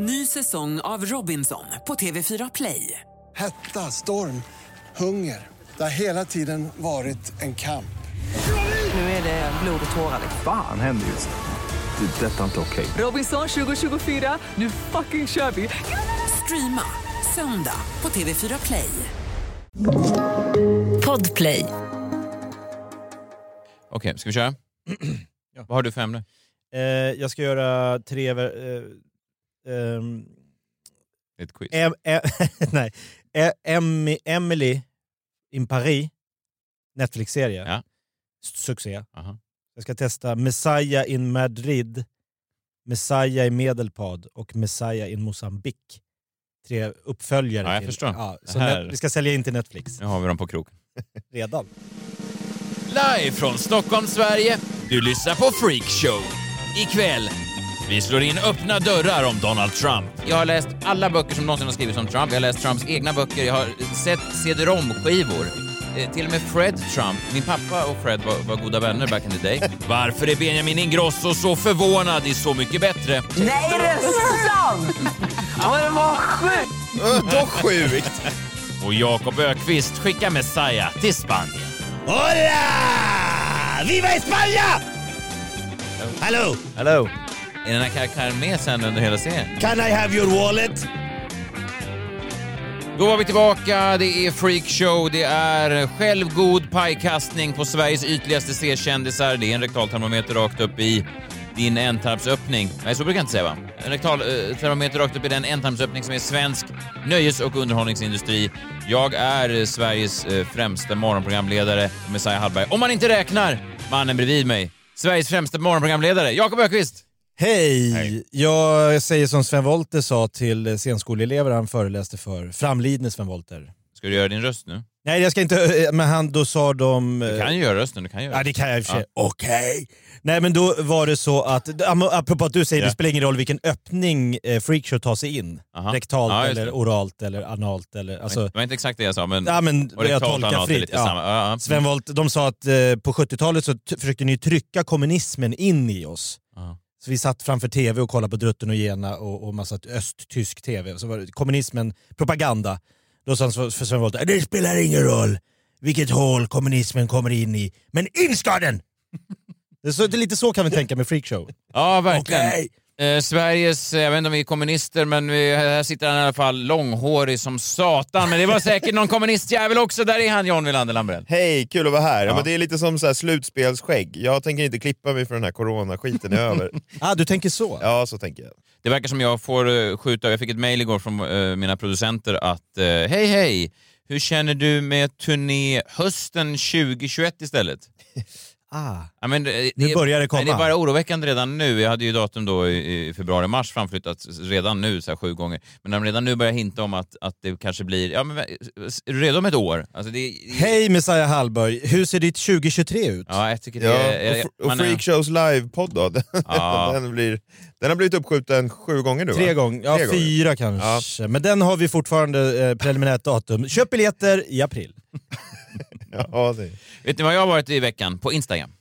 Ny säsong av Robinson på TV4 Play. Hetta, storm, hunger. Det har hela tiden varit en kamp. Nu är det blod och tårar. Fan händer just nu. Det. är Detta är inte okej. Robinson 2024, nu fucking kör vi! Streama söndag på TV4 Play. Podplay. Okej, ska vi köra? Vad har du för ämne? Eh, jag ska göra tre... Eh, ehm, Ett quiz. em, em, nej. E- Em, Emily in Paris, Netflix-serie. Ja. Succé. Aha. Jag ska testa Messiah in Madrid, Messiah i Medelpad och Messiah in Mosambik. Tre uppföljare. Ja, jag till- förstår. Ja, så här- vi ska sälja in till Netflix Nu har vi dem på krok. redan. Live från Stockholm, Sverige. Du lyssnar på Freak Show. Ikväll, vi slår in öppna dörrar om Donald Trump. Jag har läst alla böcker som någonsin har skrivits om Trump. Jag har läst Trumps egna böcker. Jag har sett cd-rom-skivor. Eh, Till och med Fred Trump. Min pappa och Fred var, var goda vänner back in the day. Varför är Benjamin Ingrosso så förvånad i Så mycket bättre? Nej, är det sant? Ja, det var sjukt! Dock sjukt! Och Jakob Ökvist skickar Messiah till Spanien. Hola! Viva España! Hallå! Hello! Är den här karaktären med sen under hela serien? Can I have your wallet? Då var vi tillbaka, det är freakshow, det är självgod pajkastning på Sveriges ytligaste C-kändisar. Det är en rektaltermometer rakt upp i din ändtarmsöppning. Nej, så brukar jag inte säga va? En rektaltermometer rakt upp i den ändtarmsöppning som är svensk nöjes och underhållningsindustri. Jag är Sveriges eh, främsta morgonprogramledare, Messiah Hallberg. Om man inte räknar mannen bredvid mig. Sveriges främsta morgonprogramledare, Jakob Ökvist. Hej! Hej. Jag säger som Sven Wollter sa till scenskoleelever han föreläste för, framlidne Sven Wollter. Ska du göra din röst nu? Nej, jag ska inte... eh, Men han, då sa de... Du kan ju göra rösten, du kan göra Ja, det kan jag i och för sig. Ja. Okej. Nej, men då var det så att, apropå att du säger Ja. det spelar ingen roll vilken öppning eh, freakshow tar sig in. Aha. Rektalt Ja, eller oralt eller analt eller... Alltså, det var inte exakt det jag sa, men... ja, men jag tolkar fritt. lite Ja. samma. Ja. Sven Wollter, de sa att eh, på 70-talet så försökte ni trycka kommunismen in i oss. Så vi satt framför tv och kollade på Drutten och Gena och, och massa östtysk tv. Så var det kommunismen, propaganda. Då sa Sven Wollter, det spelar ingen roll vilket hål kommunismen kommer in i, men in ska den! så, det är lite så kan vi tänka med freakshow. Ja, verkligen. Okej. Eh, Sveriges, eh, jag vet inte om vi är kommunister, men vi, här sitter han i alla fall långhårig som satan. Men det var säkert någon kommunistjävel också. Där är han, John Wilander Lambrell. Hej, kul att vara här. Ja. Ja. men det är lite som så här slutspelsskägg. Jag tänker inte klippa mig för den här coronaskiten är över. Ah, du tänker så? Ja, så tänker jag. Det verkar som jag får eh, skjuta, jag fick ett mejl igår från eh, mina producenter att eh, hej hej, hur känner du med turné hösten 2021 istället? Ah. Ja, men, eh, Nu börjar det komma. Det är bara oroväckande redan nu. Jag hade ju datum då i, i februari-mars framflyttat redan nu så här, sju gånger. Men när de redan nu börjar hinta om att, att det kanske blir... Ja, men, redo om ett år? Alltså, det, Hej Messiah Hallberg, hur ser ditt 2023 ut? Ja, jag tycker det Ja, och, och man är- Freakshows livepodd då? Den, Ja. den, blir, den har blivit uppskjuten sju gånger nu va? Tre gånger, ja Tre gånger. fyra kanske. Men den har vi fortfarande eh, preliminärt datum. Köp biljetter i april. Ja, det. Vet ni vad jag har varit i veckan? På Instagram.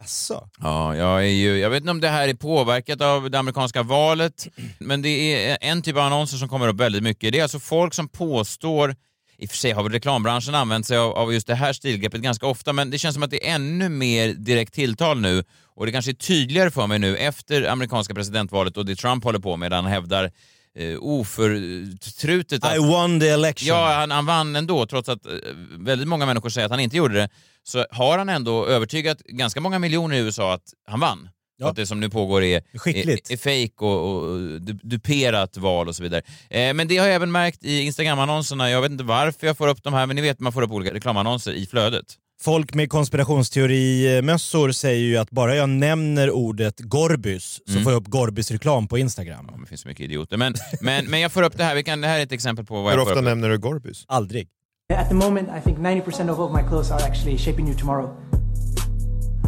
Asså? Ja, jag, är ju, jag vet inte om det här är påverkat av det amerikanska valet, men det är en typ av annonser som kommer upp väldigt mycket. Det är alltså folk som påstår, i och för sig har väl reklambranschen använt sig av, av just det här stilgreppet ganska ofta, men det känns som att det är ännu mer direkt tilltal nu och det kanske är tydligare för mig nu efter amerikanska presidentvalet och det Trump håller på med, där han hävdar eh, oförtrutet att I won the election. Ja, han, han vann ändå, trots att eh, väldigt många människor säger att han inte gjorde det. Så har han ändå övertygat ganska många miljoner i USA att han vann. Ja. Att det som nu pågår är, Skickligt. är, är fake och, och du- duperat val och så vidare. Eh, men det har jag även märkt i Instagram-annonserna. Jag vet inte varför jag får upp de här, men ni vet man får upp olika reklamannonser i flödet. Folk med konspirationsteorimössor säger ju att bara jag nämner ordet Gorbys så Mm. får jag upp Gorbys-reklam på Instagram. Ja, det finns så mycket idioter. Men, men, men jag får upp det här. Vi kan, det här är ett exempel på vad Hur jag får ofta upp. nämner du Gorbys? Aldrig. At the moment, I think 90% of all my clothes are actually shaping you tomorrow.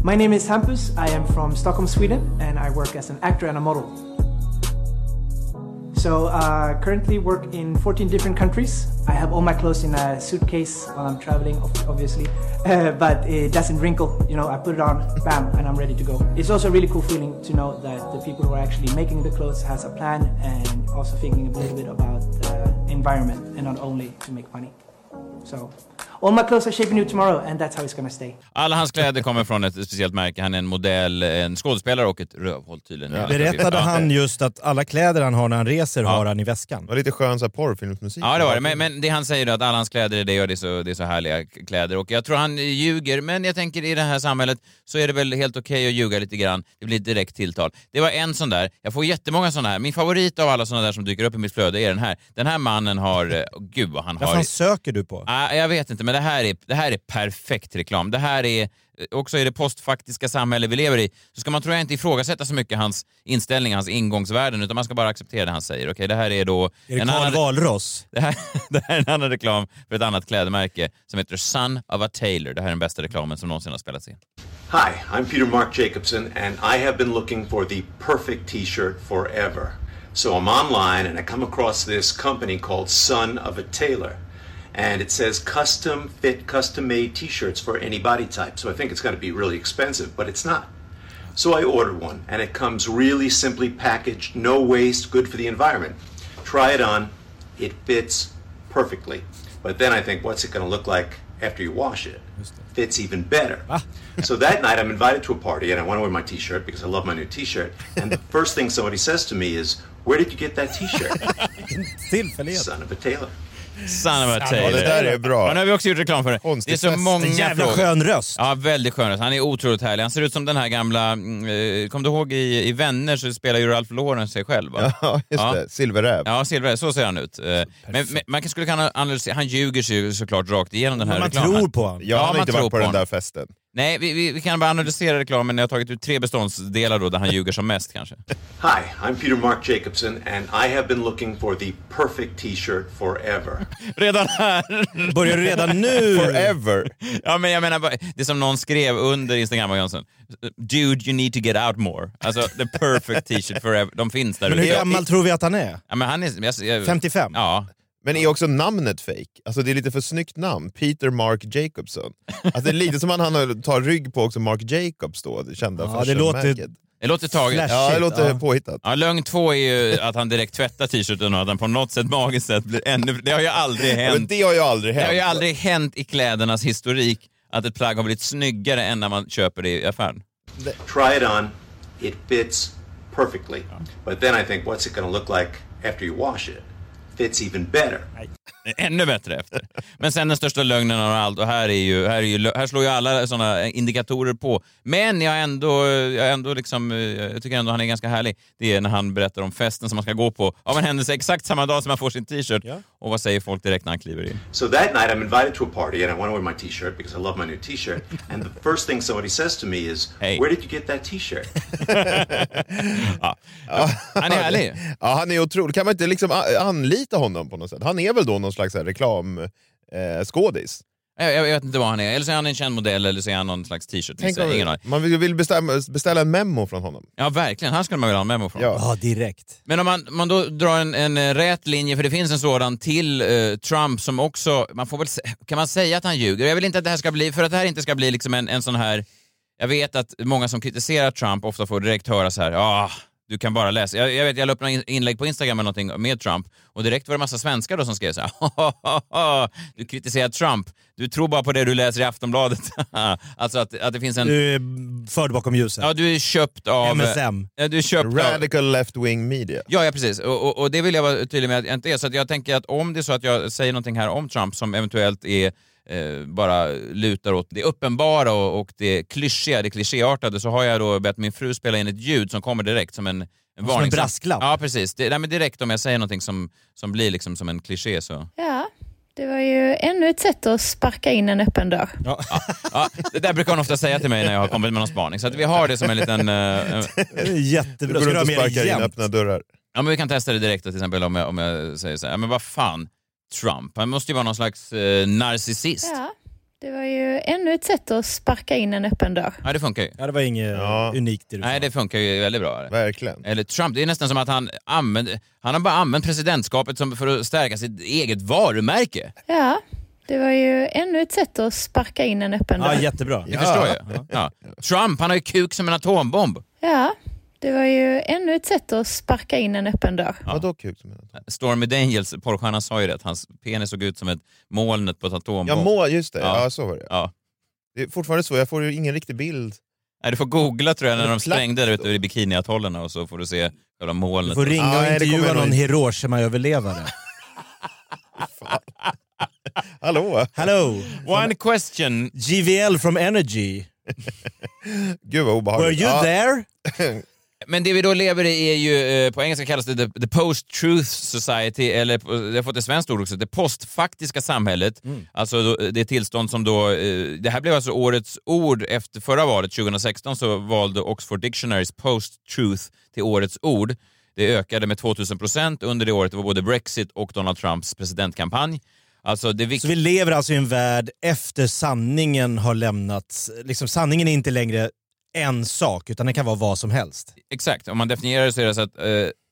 My name is Hampus. I am from Stockholm, Sweden, and I work as an actor and a model. So uh, currently work in 14 different countries. I have all my clothes in a suitcase while I'm traveling, obviously, uh, but it doesn't wrinkle. You know, I put it on, bam, and I'm ready to go. It's also a really cool feeling to know that the people who are actually making the clothes has a plan and also thinking a little bit about the environment and not only to make money. So all my clothes are shaping new tomorrow, and that's how it's gonna stay. Alla hans kläder kommer från ett speciellt märke. Han är en modell, en skådespelare och ett rövhål tydligen. Berättade Ja. han just att alla kläder han har när han reser Ja. har han i väskan? Det var lite skön så här porrfilmsmusik. Ja, det var det. Men, men det han säger då att alla hans kläder är det och det är, så, det är så härliga kläder. Och jag tror han ljuger, men jag tänker i det här samhället så är det väl helt okej att ljuga lite grann. Det blir ett direkt tilltal. Det var en sån där. Jag får jättemånga såna här. Min favorit av alla såna där som dyker upp i mitt flöde är den här. Den här mannen har... eh, oh, gud vad han Vad har... fan söker du på? Ah, jag vet inte, men det här, är, det här är perfekt reklam. Det här är, också i det postfaktiska samhälle vi lever i, så ska man tror jag inte ifrågasätta så mycket hans inställning, hans ingångsvärden, utan man ska bara acceptera det han säger. Okej, det här är då... Är det en Carl annan- Walross? det här, det här är en annan reklam för ett annat klädmärke som heter Son of a Tailor. Det här är den bästa reklamen som någonsin har spelats in. Hi, I'm Peter Mark Jacobson, and I have been looking for the perfect t shirt forever. So I'm online and I come across this company called Son of a Tailor. And it says custom fit, custom made t shirts for any body type. So I think it's going to be really expensive, but it's not. So I ordered one, and it comes really simply packaged, no waste, good for the environment. Try it on, it fits perfectly. But then I think, what's it going to look like after you wash it? Fits even better. Ah. so that night I'm invited to a party, and I want to wear my t shirt because I love my new t shirt. And the first thing somebody says to me is, Where did you get that t shirt? Son of a tailor. Son of a Ja, Tailor. det där är bra. Ja, nu har vi också gjort reklam för det. Konstig Det är så fest. många En jävla frågor. skön röst. Ja, väldigt skön röst. Han är otroligt härlig. Han ser ut som den här gamla... mm, Eh, kom du ihåg i, i Vänner så spelar ju Ralph Lauren sig själv va? Ja, just Ja. det. Silverräv. Ja, Silver, så ser han ut. Eh, Men, men man skulle kunna analysera, han ljuger sig ju såklart rakt igenom den här Men man reklamen. tror på honom. Jag Ja, har man inte tror varit på på den där festen. Nej, vi, vi, vi kan bara analysera reklamen. Jag har tagit ut tre beståndsdelar då, där han ljuger som mest kanske. Hi, I'm Peter Mark Jacobson, and I have been looking for the perfect t shirt forever. Redan här! Börjar du redan nu? Forever. Ja, men jag menar, det är som någon skrev under Instagram-annonsen. Dude, you need to get out more. Alltså, the perfect t-shirt forever. De finns där Men hur gammal tror vi att han är? Ja, men han är... Jag, jag, 55? Ja. Men är också namnet fake? Alltså det är lite för snyggt namn. Peter Mark Jacobson. Alltså det är lite som att han tar rygg på också Mark Jacobs då, det kända Ja, det låter-. Det låter taget. Ja, det låter ja. påhittat. Ja, lögn två är ju att han direkt tvättar t-shirten och att han på något sätt magiskt sätt blir ännu... Det har ju aldrig Men hänt. det har ju aldrig Det hänt. har ju aldrig hänt i klädernas historik att ett plagg har blivit snyggare än när man köper det i affären. Try it on, it fits perfectly. But then I think, what's it going to look like after you wash it? Fits even better. Ännu bättre efter. Men sen den största lögnen av allt, och här, är ju, här, är ju, här slår ju alla såna indikatorer på. Men jag, ändå, jag, ändå liksom, jag tycker ändå han är ganska härlig. Det är när han berättar om festen som man ska gå på av en händelse exakt samma dag som man får sin t-shirt. Och vad säger folk direkt när han kliver in? So that night I'm invited to a party and I want to wear my t-shirt because I love my new t-shirt. and the first thing somebody says to me is, Hey. "Where did you get that t-shirt?" Han är härlig. Ja, han är otrolig. Kan man inte liksom anlita honom på något sätt? Han är väl då någon slags reklamskådis? Eh? Jag, jag vet inte vad han är. Eller så är han en känd modell eller så är han någon slags t-shirt. Ingen man vill, vill bestämma, beställa en memo från honom. Ja, verkligen. Han skulle man vilja ha en memo från. Ja. Ja, direkt. Men om man, man då drar en, en eh, rät linje, för det finns en sådan, till eh, Trump som också, man får väl, kan man säga att han ljuger? Jag vill inte att det här ska bli, för att det här inte ska bli liksom en, en sån här, jag vet att många som kritiserar Trump ofta får direkt höra så här, ah, du kan bara läsa. Jag, jag vet, jag la upp några in- inlägg på Instagram eller någonting med Trump och direkt var det massa svenskar då som skrev så här, du kritiserar Trump, du tror bara på det du läser i Aftonbladet. alltså att, att det finns en... Du är förd bakom ljuset. Ja, du är köpt av... MSM. Ja, du är köpt av... Radical left-wing media. Ja, ja precis. Och, och, och det vill jag vara tydlig med att jag inte är. Så att jag tänker att om det är så att jag säger någonting här om Trump som eventuellt är eh, bara lutar åt det uppenbara och, och det klyschiga, det klichéartade, så har jag då bett min fru spela in ett ljud som kommer direkt som en, en en varning. brasklapp. Ja, precis. Det, nej, men direkt om jag säger någonting som, som blir liksom som en kliché så... Ja, det var ju ännu ett sätt att sparka in en öppen dörr. Ja, det där brukar hon ofta säga till mig när jag har kommit med någon spaning. Så att vi har det som en liten... Eh, eh, Du Jättebra. går runt och sparkar in öppna dörrar. Ja, men vi kan testa det direkt till exempel om jag, om jag säger så här, ja, men vad fan, Trump, han måste ju vara någon slags eh, narcissist. Ja, Det var ju ännu ett sätt att sparka in en öppen dörr. Ja, det funkar ju. Ja, det var inget Ja. unikt i det Nej, det funkar ju väldigt bra. Verkligen. Eller Trump, det är nästan som att han använder, han har bara använt presidentskapet som för att stärka sitt eget varumärke. Ja, det var ju ännu ett sätt att sparka in en öppen Ja, dörr. jättebra. Det förstår jag. Ja. Trump, han har ju kuk som en atombomb. Ja, det var ju ännu ett sätt att sparka in en öppen dörr. Vadå kuk som en Stormy Daniels, porrstjärnan, sa ju det, att hans penis såg ut som ett molnet på ett atombomb. Ja, må, just det. Ja. Ja. så var det. Ja. Det är fortfarande så, jag får ju ingen riktig bild. Nej, du får googla tror jag när de sprängde där ute i bikiniatollerna och så får du se själva Du molnet. får ringa Ja, och det intervjua kommer någon. Hiroshima-överlevare. Hallå? Hello! One question. GVL from Energy. Gud vad Were obehagligt. you ja. there? Men det vi då lever i är ju, eh, på engelska kallas det the, the post-truth society, eller det har fått ett svenskt ord också, det postfaktiska samhället. Alltså då, det tillstånd som då, eh, det här blev alltså årets ord efter förra valet 2016 så valde Oxford Dictionaries post-truth till årets ord. Det ökade med 2000 procent under det året, det var både Brexit och Donald Trumps presidentkampanj. Alltså det Så vi lever alltså i en värld efter sanningen har lämnats. Liksom, sanningen är inte längre en sak, utan den kan vara vad som helst. Exakt, om man definierar det så är det så att eh,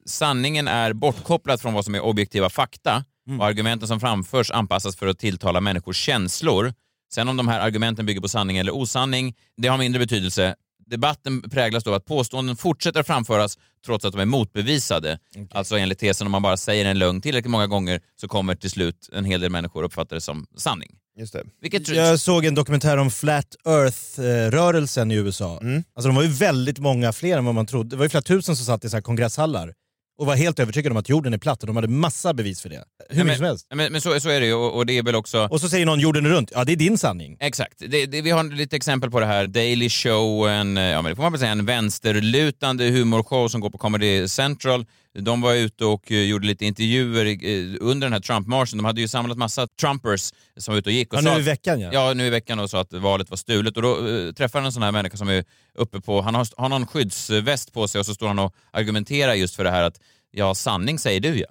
sanningen är bortkopplad från vad som är objektiva fakta och argumenten som framförs anpassas för att tilltala människors känslor. Sen om de här argumenten bygger på sanning eller osanning, det har mindre betydelse. Debatten präglas då av att påståenden fortsätter att framföras trots att de är motbevisade. Alltså enligt tesen om man bara säger en lögn tillräckligt många gånger så kommer till slut en hel del människor uppfatta det som sanning. Just det. Vilket Jag såg en dokumentär om Flat Earth-rörelsen i USA. Mm. Alltså de var ju väldigt många fler än vad man trodde. Det var ju flera tusen som satt i så här kongresshallar och var helt övertygade om att jorden är platt och de hade massa bevis för det. Hur mycket som helst. Men, men så, så är det ju och, och det är väl också... Och så säger någon jorden är runt. Ja, det är din sanning. Exakt. Det, det, vi har lite exempel på det här. Daily Show, en, ja, men det får man väl säga, en vänsterlutande humorshow som går på Comedy Central. De var ute och eh, gjorde lite intervjuer eh, under den här Trump-marschen. De hade ju samlat massa Trumpers som var ute och gick. Och Ja, sa nu i veckan ja. Ja, nu i veckan och sa att valet var stulet. Och då uh, träffar han en sån här människa som är uppe på, han har, har någon skyddsväst på sig och så står han och argumenterar just för det här att ja, sanning säger du ja.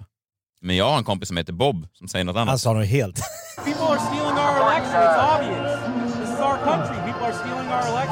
Men jag har en kompis som heter Bob som säger något annat. Han sa nog helt. People are stealing our election. It's obvious. This is our country.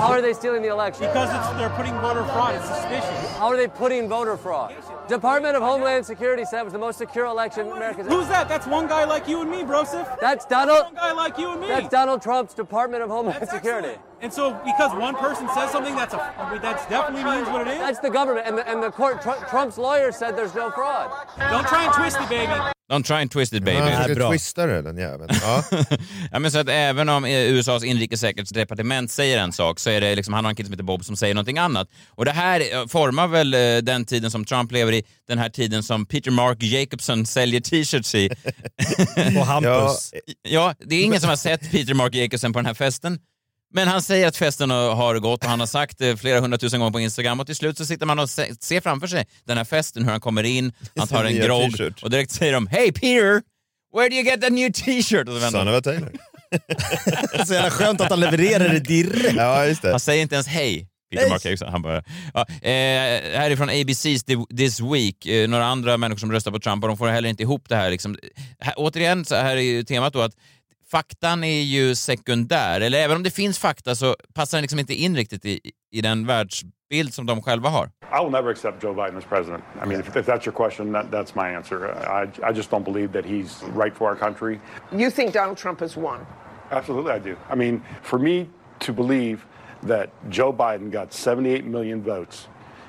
How are they stealing the election? Because it's, they're putting voter fraud. It's suspicious. How are they putting voter fraud? Department of Homeland Security said it was the most secure election in America's Who's that? That's one guy like you and me, Broseph. That's Donald. One guy like you and me. That's Donald Trump's Department of Homeland That's Security. excellent. And so, because one person says something, that's a I mean, that's definitely means what it is. That's the government, and the, and the court. Tr- Trump's lawyer said there's no fraud. Don't try and twist it, baby. Don't try and twist it baby. Han är försöker bra. twista det den jäveln. Ja. Ja, men så att även om eh, USAs inrikessäkerhetsdepartement säger en sak så är det liksom, han har en kille som heter Bob som säger någonting annat. Och det här eh, formar väl eh, den tiden som Trump lever i, den här tiden som Peter Mark Jacobson säljer t-shirts i. Och Hampus. Ja, det är ingen som har sett Peter Mark Jacobson på den här festen. Men han säger att festen har gått och han har sagt det flera hundratusen gånger på Instagram och till slut så sitter man och se, ser framför sig den här festen, hur han kommer in, han tar en grogg t-shirt. och direkt säger de “Hey Peter, where do you get that new t-shirt?” och så vänder Son of a Taylor. Så jävla skönt att han levererar det direkt. Ja, just det. Han säger inte ens hej. Peter. Mark Eriksson, han bara... Ja, eh, härifrån ABC's The- This Week, eh, några andra människor som röstar på Trump och de får heller inte ihop det här. Liksom. här återigen, så här är ju temat då att faktan är ju sekundär, eller även om det finns fakta så passar den liksom inte in riktigt i, i den världsbild som de själva har. I will never accept Joe Biden as president. I mean, if, if that's your question, that, that's my answer. I, I just don't believe that he's right for our country. You think Donald Trump has won? Absolutely, I do. I mean, for me to believe that Joe Biden got 78 million votes,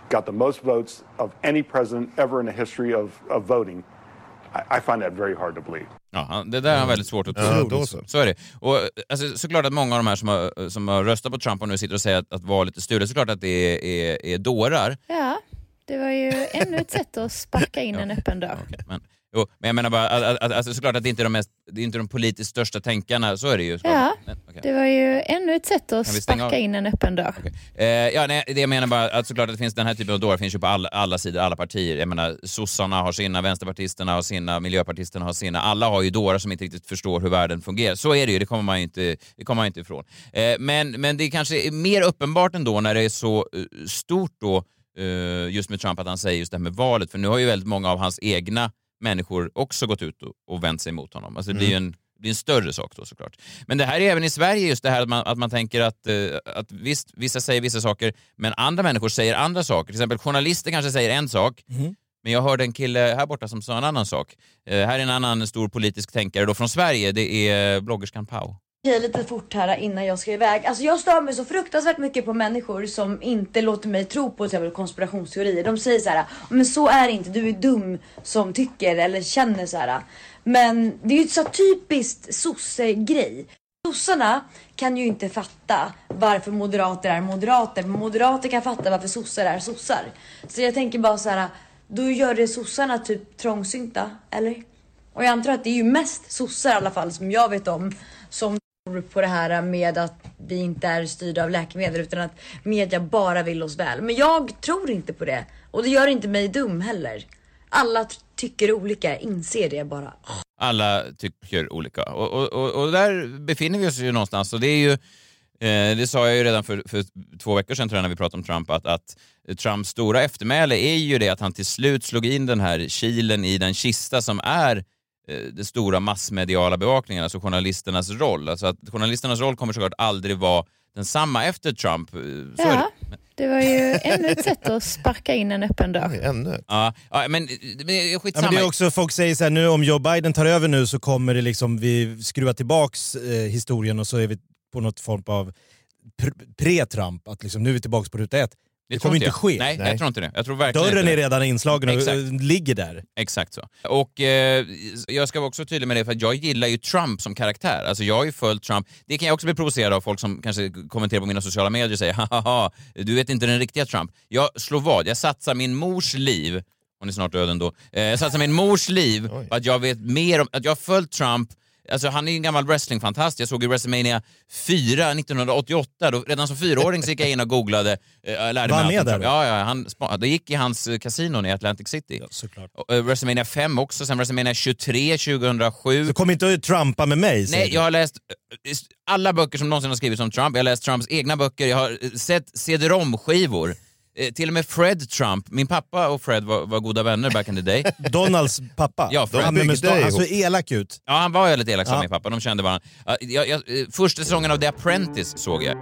got the most votes of any president ever in the history of, of voting, I, I find that very hard to believe. Ja, det där är han väldigt svårt att tro. Ja, då så. Så är det. Och, alltså, såklart att många av de här som har, som har röstat på Trump och nu sitter och säger att, att valet är stulet, såklart att det är, är, är dårar. Ja, det var ju ännu ett sätt att sparka in en öppen dörr. Okej, men, jo, men jag menar bara, alltså, såklart att det inte är de, mest, det är inte de politiskt största tänkarna, så är det ju. Ja, Men, okej. det var ju ännu ett sätt att av? sparka in en öppen dörr. Eh, ja, nej, det jag menar bara att såklart att det finns den här typen av dårar finns ju på alla, alla sidor, alla partier. Jag menar, sossarna har sina, vänsterpartisterna har sina, miljöpartisterna har sina. Alla har ju dårar som inte riktigt förstår hur världen fungerar. Så är det ju, det kommer man ju inte, det kommer man inte ifrån. Eh, men, men det kanske är mer uppenbart ändå när det är så eh, stort då, eh, just med Trump, att han säger just det här med valet. För nu har ju väldigt många av hans egna människor också gått ut och, och vänt sig mot honom. Alltså det blir ju en Det är en större sak då såklart. Men det här är även i Sverige just det här att man, att man tänker att, eh, att visst, vissa säger vissa saker, men andra människor säger andra saker. Till exempel journalister kanske säger en sak, men jag hörde en kille här borta som sa en annan sak. Eh, här är en annan stor politisk tänkare då från Sverige, det är bloggerskan Pau. Okej, lite fort här innan jag ska iväg. Alltså jag stör mig så fruktansvärt mycket på människor som inte låter mig tro på till exempel konspirationsteorier. De säger så här, men så är det inte, du är dum som tycker eller känner så här. Men det är ju ett så typiskt sosse-grej. Sossarna kan ju inte fatta varför moderater är moderater, men moderater kan fatta varför sossar är sossar. Så jag tänker bara så här, då gör det sossarna typ trångsynta, eller? Och jag antar att det är ju mest sossar i alla fall som jag vet om som på det här med att vi inte är styrda av läkemedel utan att media bara vill oss väl. Men jag tror inte på det och det gör inte mig dum heller. Alla tycker olika, inser det bara. Alla tycker olika. Och, och, och, och där befinner vi oss ju någonstans. Och det är ju, eh, det sa jag ju redan för, för två veckor sedan tror jag när vi pratade om Trump, att, att Trumps stora eftermäle är ju det att han till slut slog in den här kilen i den kista som är den stora massmediala bevakningen, alltså journalisternas roll. Alltså att journalisternas roll kommer såklart aldrig vara densamma efter Trump. eh, Så är det. Ja, det var ju ännu ett sätt att sparka in en öppen dörr. Ännu? Ja, ja, men, men Ja, skitsamma. men det är också, folk säger så här, nu om Joe Biden tar över nu så kommer det liksom, vi skruva tillbaks eh, historien och så är vi på något form av pr- pre-Trump, att liksom, nu är vi tillbaks på ruta ett. Det, tror kommer inte jag. ske. Nej, jag tror inte det. Jag tror verkligen Dörren är det. redan inslagen och Exakt. ligger där. Exakt så. Och eh, jag ska vara också tydlig med det, för att jag gillar ju Trump som karaktär. Alltså jag har ju följt Trump. Det kan jag också bli provocerad av folk som kanske kommenterar på mina sociala medier och säger haha, du vet inte den riktiga Trump. Jag slår vad, jag satsar min mors liv, hon är snart död ändå, eh, jag satsar min mors liv på att jag vet mer om, att jag har följt Trump Alltså han är ju en gammal wrestlingfantast. Jag såg ju WrestleMania 4 1988. Då, redan som fyraåring så gick jag in och googlade. Eh, jag lärde Var han mig allt med där. Ja, ja, han, det gick i hans eh, kasinon i Atlantic City. såklart. Och, eh, WrestleMania 5 också, sen WrestleMania 23 2007. Så kom inte att trumpa med mig. Nej, jag har läst alla böcker som någonsin har skrivits om Trump. Jag har läst Trumps egna böcker, jag har sett cd-rom-skivor. Eh, till och med Fred Trump. Min pappa och Fred var, var goda vänner back in the day. Donalds pappa. Ja, Fred. Han byggde han såg elak ut. Ja, han var väldigt elak som Ja. min pappa. De kände varandra. Ja, Jag, jag, eh, första säsongen av The Apprentice såg jag.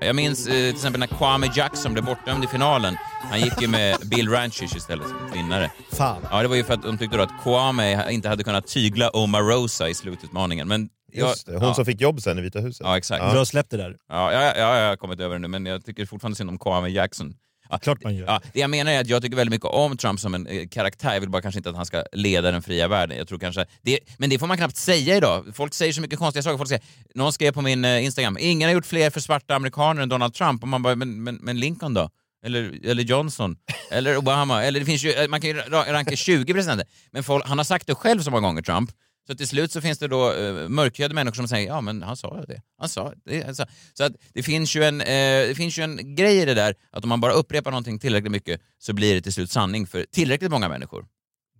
Jag minns eh, till exempel när Kwame Jackson blev bortdömd i finalen. Han gick ju med Bill Rancic istället som vinnare. Fan. Ja, det var ju för att de tyckte då att Kwame inte hade kunnat tygla Omarosa i slututmaningen. Men Just det, hon ja. som fick jobb sen i Vita huset. Ja, exakt. Du har släppt det där. Ja, ja, ja, ja, jag har kommit över det nu, men jag tycker fortfarande synd om Kwame Jackson. Ja, Klart man gör. Ja, det jag menar är att jag tycker väldigt mycket om Trump som en eh, karaktär. Jag vill bara kanske inte att han ska leda den fria världen. Jag tror kanske, det, men det får man knappt säga idag. Folk säger så mycket konstiga saker. Folk säger, någon skrev på min eh, Instagram, ingen har gjort fler för svarta amerikaner än Donald Trump. Och man bara, men, men, men Lincoln då? Eller, eller Johnson? Eller Obama? Eller det finns ju, eh, man kan ju ra- ranka 20 presidenter. Men folk, han har sagt det själv så många gånger, Trump. Så till slut så finns det då uh, mörkhyade människor som säger ja men han sa ju det. Han sa det. Alltså, så att det, finns ju en, eh, det finns ju en grej i det där att om man bara upprepar någonting tillräckligt mycket så blir det till slut sanning för tillräckligt många människor.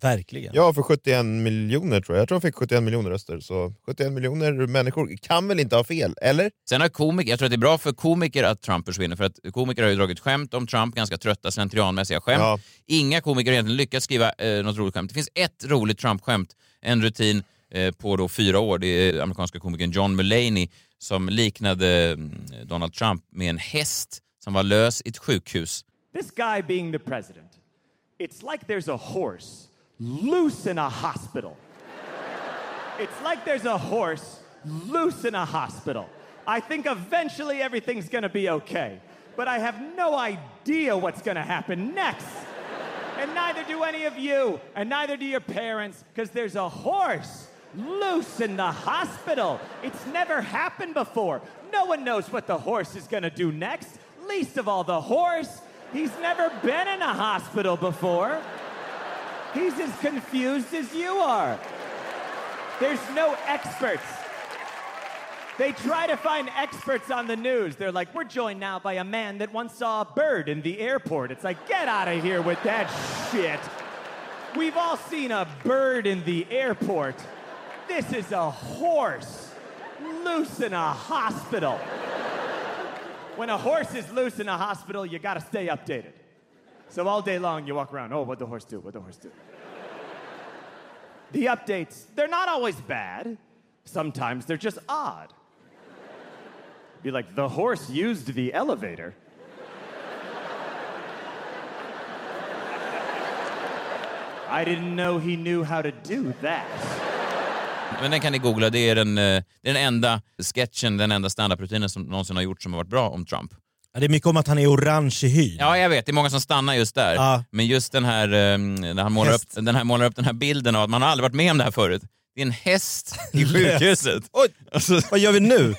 Verkligen. Ja, för 71 miljoner tror jag. Jag tror han fick 71 miljoner röster. Så 71 miljoner människor kan väl inte ha fel, eller? Sen har komiker, jag tror att det är bra för komiker att Trump försvinner för att komiker har ju dragit skämt om Trump, ganska trötta slentrianmässiga skämt. Ja. Inga komiker har egentligen lyckats skriva eh, något roligt skämt. Det finns ett roligt Trump-skämt, en rutin eh, på då fyra år. Det är amerikanska komikern John Mulaney som liknade mm, Donald Trump med en häst som var lös i ett sjukhus. This guy being the president, it's like there's a horse loose in a hospital. It's like there's a horse loose in a hospital. I think eventually everything's gonna be okay, but I have no idea what's gonna happen next. And neither do any of you, and neither do your parents, because there's a horse loose in the hospital. It's never happened before. No one knows what the horse is gonna do next, least of all the horse. He's never been in a hospital before. He's as confused as you are. There's no experts. They try to find experts on the news. They're like, we're joined now by a man that once saw a bird in the airport. It's like, get out of here with that shit. We've all seen a bird in the airport. This is a horse loose in a hospital. When a horse is loose in a hospital, you gotta stay updated. So all day long you walk around, oh, what'd the horse do? What'd the horse do? The updates, they're not always bad. Sometimes they're just odd. Be like, the horse used the elevator. I didn't know he knew how to do that. Men den kan ni googla. Det är den, eh, det är den enda sketchen, den enda standup-rutinen som någonsin har gjorts som har varit bra om Trump. Ja, det är mycket om att han är orange i hyn. Ja, jag vet. Det är många som stannar just där. Ja. Men just den här, eh, när han målar upp, den här, målar upp den här bilden av att man har aldrig varit med om det här förut. Det är en häst i sjukhuset. Oj, vad gör vi nu?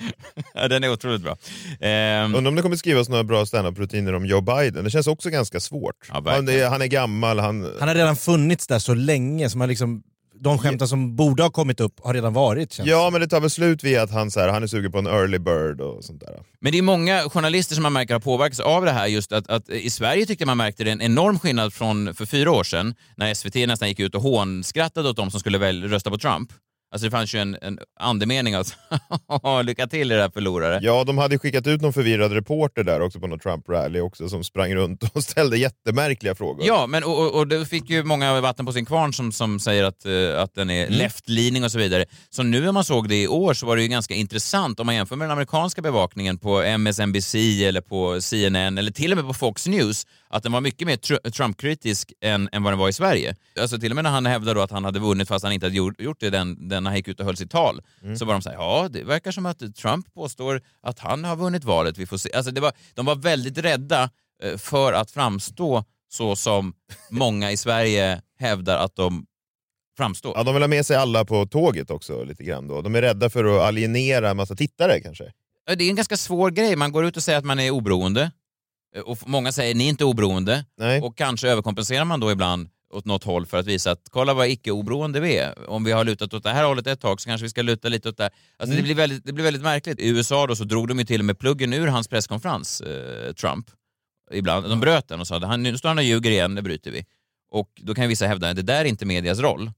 ja, den är otroligt bra. Ehm, Undrar om det kommer skrivas några bra standup-rutiner om Joe Biden. Det känns också ganska svårt. han, verkligen. är, han är gammal, han... Han har redan funnits där så länge, som har liksom, de skämten som borde ha kommit upp har redan varit. Känns. Ja, men det tar väl slut vid att han, så här, han är sugen på en early bird och sånt där. Men det är många journalister som man märker har påverkats av det här. Just att, att I Sverige tyckte man märkte det en enorm skillnad från för fyra år sedan när SVT nästan gick ut och hånskrattade åt de som skulle väl rösta på Trump. Alltså det fanns ju en, en andemening att lycka till era förlorare. Ja, de hade skickat ut någon förvirrad reporter där också på någon Trump-rally också som sprang runt och ställde jättemärkliga frågor. Ja, men och, och, och det fick ju många vatten på sin kvarn som, som säger att, eh, att den är Mm. left-leaning och så vidare. Så nu när man såg det i år så var det ju ganska intressant om man jämför med den amerikanska bevakningen på MSNBC eller på CNN eller till och med på Fox News att den var mycket mer tr- Trump-kritisk än, än vad den var i Sverige. Alltså till och med när han hävdade då att han hade vunnit fast han inte hade gjort, gjort det den, den när han gick ut och höll sitt tal Mm. så var de så här, ja det verkar som att Trump påstår att han har vunnit valet, vi får se. Alltså det var, de var väldigt rädda eh, för att framstå så som många i Sverige hävdar att de framstår. Ja, de vill ha med sig alla på tåget också lite grann då. De är rädda för att alienera en massa tittare kanske. Det är en ganska svår grej. Man går ut och säger att man är oberoende. Eh, Och många säger ni är inte oberoende. Och kanske överkompenserar man då ibland åt något håll för att visa att kolla vad icke-oberoende vi är. Om vi har lutat åt det här hållet ett tag så kanske vi ska luta lite åt det. Alltså Mm. det, blir väldigt, det blir väldigt märkligt. I USA då så drog de ju till och med pluggen ur hans presskonferens, eh, Trump. Ibland. De bröt den och sa att nu står han och ljuger igen, det bryter vi. Och då kan vissa hävda att det där är inte medias roll.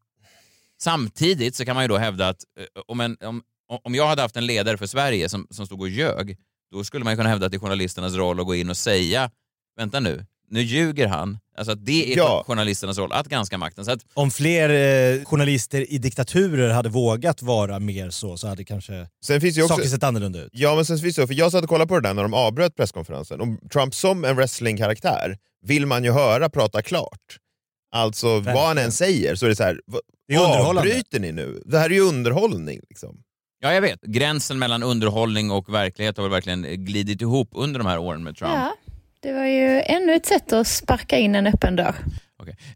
Samtidigt så kan man ju då hävda att eh, om, en, om, om jag hade haft en ledare för Sverige som, som stod och ljög, då skulle man kunna hävda att det är journalisternas roll att gå in och säga, vänta nu, nu ljuger han. Alltså att det är Ja. journalisternas roll, att granska makten. Så att, Om fler eh, journalister i diktaturer hade vågat vara mer så, så hade kanske Sen finns ju också... saker sett annorlunda ut. Ja, men sen finns det, för jag satt och kollade på det där när de avbröt presskonferensen. Om Trump som en wrestlingkaraktär vill man ju höra prata klart. Alltså vad han än säger så är det så här, Det är avbryter ni nu? Det här är ju underhållning. Liksom. ja, jag vet. Gränsen mellan underhållning och verklighet har väl verkligen glidit ihop under de här åren med Trump. Ja, det var ju ännu ett sätt att sparka in en öppen dörr.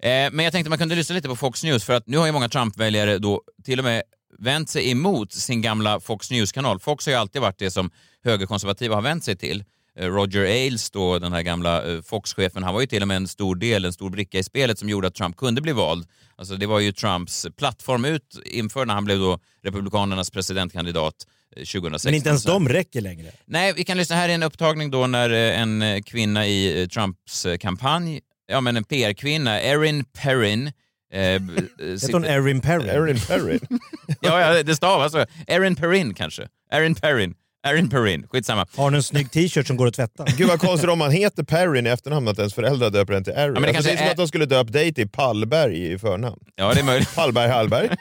Eh, men jag tänkte man kunde lyssna lite på Fox News för att nu har ju många Trump-väljare då till och med vänt sig emot sin gamla Fox News-kanal. Fox har ju alltid varit det som högerkonservativa har vänt sig till. Eh, Roger Ailes, då, den här gamla eh, Fox-chefen, han var ju till och med en stor del, en stor bricka i spelet som gjorde att Trump kunde bli vald. Alltså det var ju Trumps plattform ut inför när han blev då Republikanernas presidentkandidat 2016. Men inte ens de räcker längre. Nej, vi kan lyssna. Här är en upptagning då när eh, en eh, kvinna i eh, Trumps kampanj, ja men en PR-kvinna, Erin Perrin, eh, Heter hon Erin Perrin? Erin Perrin? ja, ja, det stavas så. Erin Perrin kanske. Erin Perrin. Erin Perrin, skitsamma. Har hon en snygg t-shirt som går att tvätta? Gud vad konstigt om man heter Perrin i efternamn att ens föräldrar döper en till Erin. Ja, men det alltså, det kanske är som är- att de skulle döpa dig till Pallberg i förnamn. Ja, det är möjligt. Pallberg Hallberg.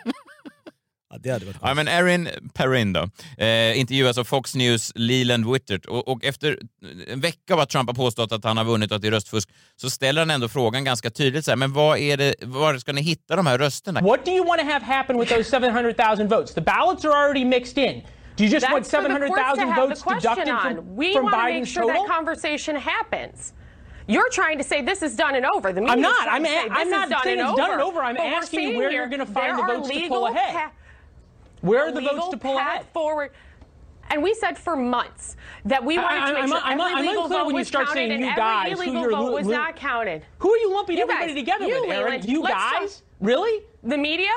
Ja, det hade varit Ja, men Erin Perrin då, eh, intervjuas av Fox News Leland Wittert och, och efter en vecka av att Trump har påstått att han har vunnit och att det är röstfusk så ställer han ändå frågan ganska tydligt så här, men vad är det, var ska ni hitta de här rösterna? What do you want to have happen with those 700,000 votes? The ballots are already mixed in. Do you just That's want for the courts to 700,000 have votes deducted on. from, We from want to make Biden's sure total? that conversation happens. You're trying to say this is done and over. The I'm not. I'm to say a- this I'm is not done saying and it's done and over. I'm But asking you where here you're gonna find there the votes to pull ahead. Where are the votes to pull path ahead? forward. And we said for months that we I- wanted to I- make I'm- sure I'm- every I'm legal vote when you was start counted saying and you every guys, who illegal vote was not counted. Who are you lumping You everybody guys, together you, with, Aaron? Leland, You let's talk- guys? Really? The media?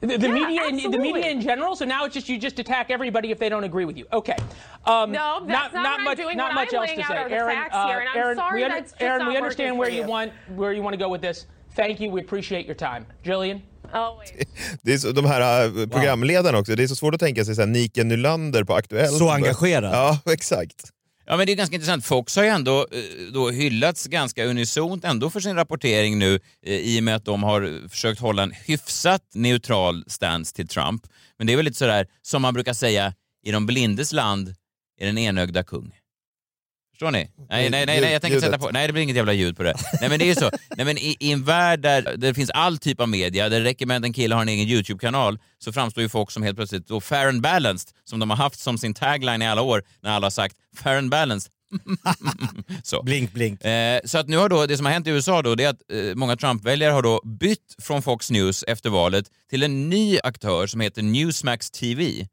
The, the Yeah, media, in, the media in general. So now it's just you just attack everybody if they don't agree with you. Okay. Um, No, that's not what I'm much, doing. Not much I'm else to out say. Aaron, uh, here, and I'm Aaron, sorry we, under- Aaron, we understand where you you. want where you want to go with this. Thank you. We appreciate your time, Jillian. Always. Det är så, de här äh, programledarna också, det är så svårt att tänka sig så här, Nike Nylander på Aktuellt. Så engagerad. Ja, exakt. Ja, men det är ganska intressant. Fox har ju ändå eh, då hyllats ganska unisont ändå för sin rapportering nu eh, i och med att de har försökt hålla en hyfsat neutral stance till Trump. Men det är väl lite sådär, som man brukar säga, i de blindes land är den enögda kung. Förstår ni? Nej, nej, nej, nej jag tänker sätta på... Nej, det blir inget jävla ljud på det. Nej, men det är så. Nej, men i, I en värld där, där det finns all typ av media, där det räcker med att en kille har en egen YouTube-kanal, så framstår ju folk som helt plötsligt då fair and balanced, som de har haft som sin tagline i alla år, när alla har sagt fair and balanced. så. Blink, blink. Eh, så att nu har då, det som har hänt i USA då, det är att eh, många Trump-väljare har då bytt från Fox News efter valet till en ny aktör som heter Newsmax TV.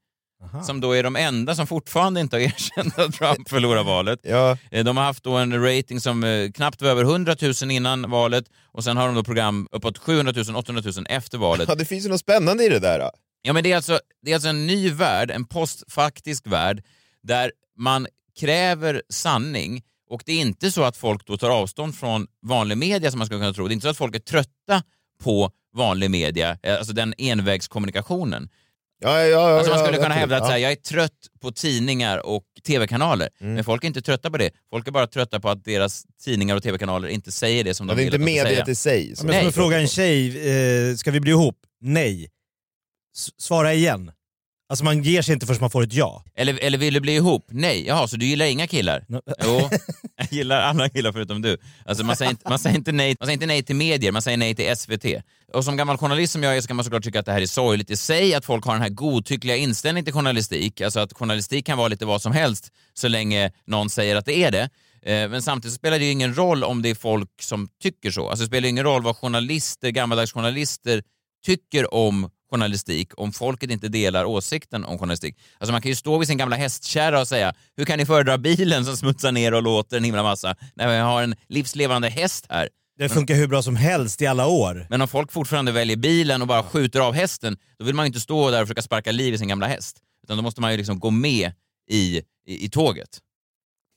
Som då är de enda som fortfarande inte har erkänt att Trump förlorar valet. Ja. Eh, De har haft då en rating som eh, knappt var över 100 000 innan valet och sen har de då program uppåt 700 000, 800 000 efter valet. Ja, det finns ju något spännande i det där. Då. Ja, men det är, alltså, det är alltså en ny värld, en postfaktisk värld, där man kräver sanning och det är inte så att folk då tar avstånd från vanlig media som man skulle kunna tro. Det är inte så att folk är trötta på vanlig media, eh, alltså den envägskommunikationen. Ja, ja, ja, alltså man ja, skulle kunna absolut. hävda att Ja. så här, jag är trött på tidningar och tv-kanaler, Mm. men folk är inte trötta på det. Folk är bara trötta på att deras tidningar och tv-kanaler inte säger det som Ja, de det är vill inte att de ska mediet säga. i sig. Ja, som- men som jag frågar en tjej, eh, ska vi bli ihop? Nej. S- svara igen. Alltså man ger sig inte förrän man får ett ja. Eller, eller vill du bli ihop? Nej. Jaha, så du gillar inga killar? Jo, jag gillar alla killar förutom du. Alltså man, säger inte, man, säger inte nej, man säger inte nej till medier, man säger nej till SVT. Och som gammal journalist som jag är så kan man såklart tycka att det här är sorgligt i sig, att folk har den här godtyckliga inställningen till journalistik. Alltså att journalistik kan vara lite vad som helst så länge någon säger att det är det. Eh, Men samtidigt spelar det ju ingen roll om det är folk som tycker så. Alltså det spelar ingen roll vad journalister, gammaldags journalister tycker om journalistik om folket inte delar åsikten om journalistik. Alltså man kan ju stå vid sin gamla hästkärra och säga hur kan ni föredra bilen som smutsar ner och låter en himla massa när vi har en livslevande häst här? Det funkar hur bra som helst i alla år. Men om folk fortfarande väljer bilen och bara skjuter av hästen, då vill man ju inte stå där och försöka sparka liv i sin gamla häst. Utan då måste man ju liksom gå med i, i, i tåget.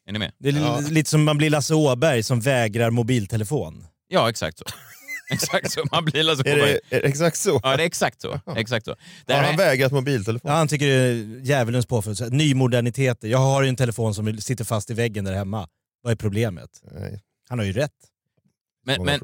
Är ni med? Det är li- lite som man blir Lasse Åberg som vägrar mobiltelefon. Ja, exakt så. exakt så. Man blir alltså Är det, är det exakt så? Ja, det är exakt så. Exakt så. Det Har han är- vägrat mobiltelefon? Ja, han tycker det är djävulens påfund. Nymoderniteter. Jag har ju en telefon som sitter fast i väggen där hemma. Vad är problemet? Nej. Han har ju rätt. Men, men.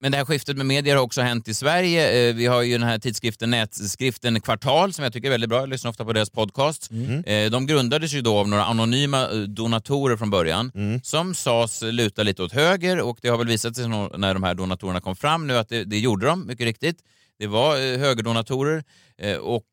Men det här skiftet med medier har också hänt i Sverige. Eh, Vi har ju den här tidskriften, nätskriften Kvartal som jag tycker är väldigt bra. Jag lyssnar ofta på deras podcast. Eh, De grundades ju då av några anonyma eh, donatorer från början som sades luta lite åt höger och det har väl visat sig när de här donatorerna kom fram nu att det, det gjorde de mycket riktigt. Det var högerdonatorer och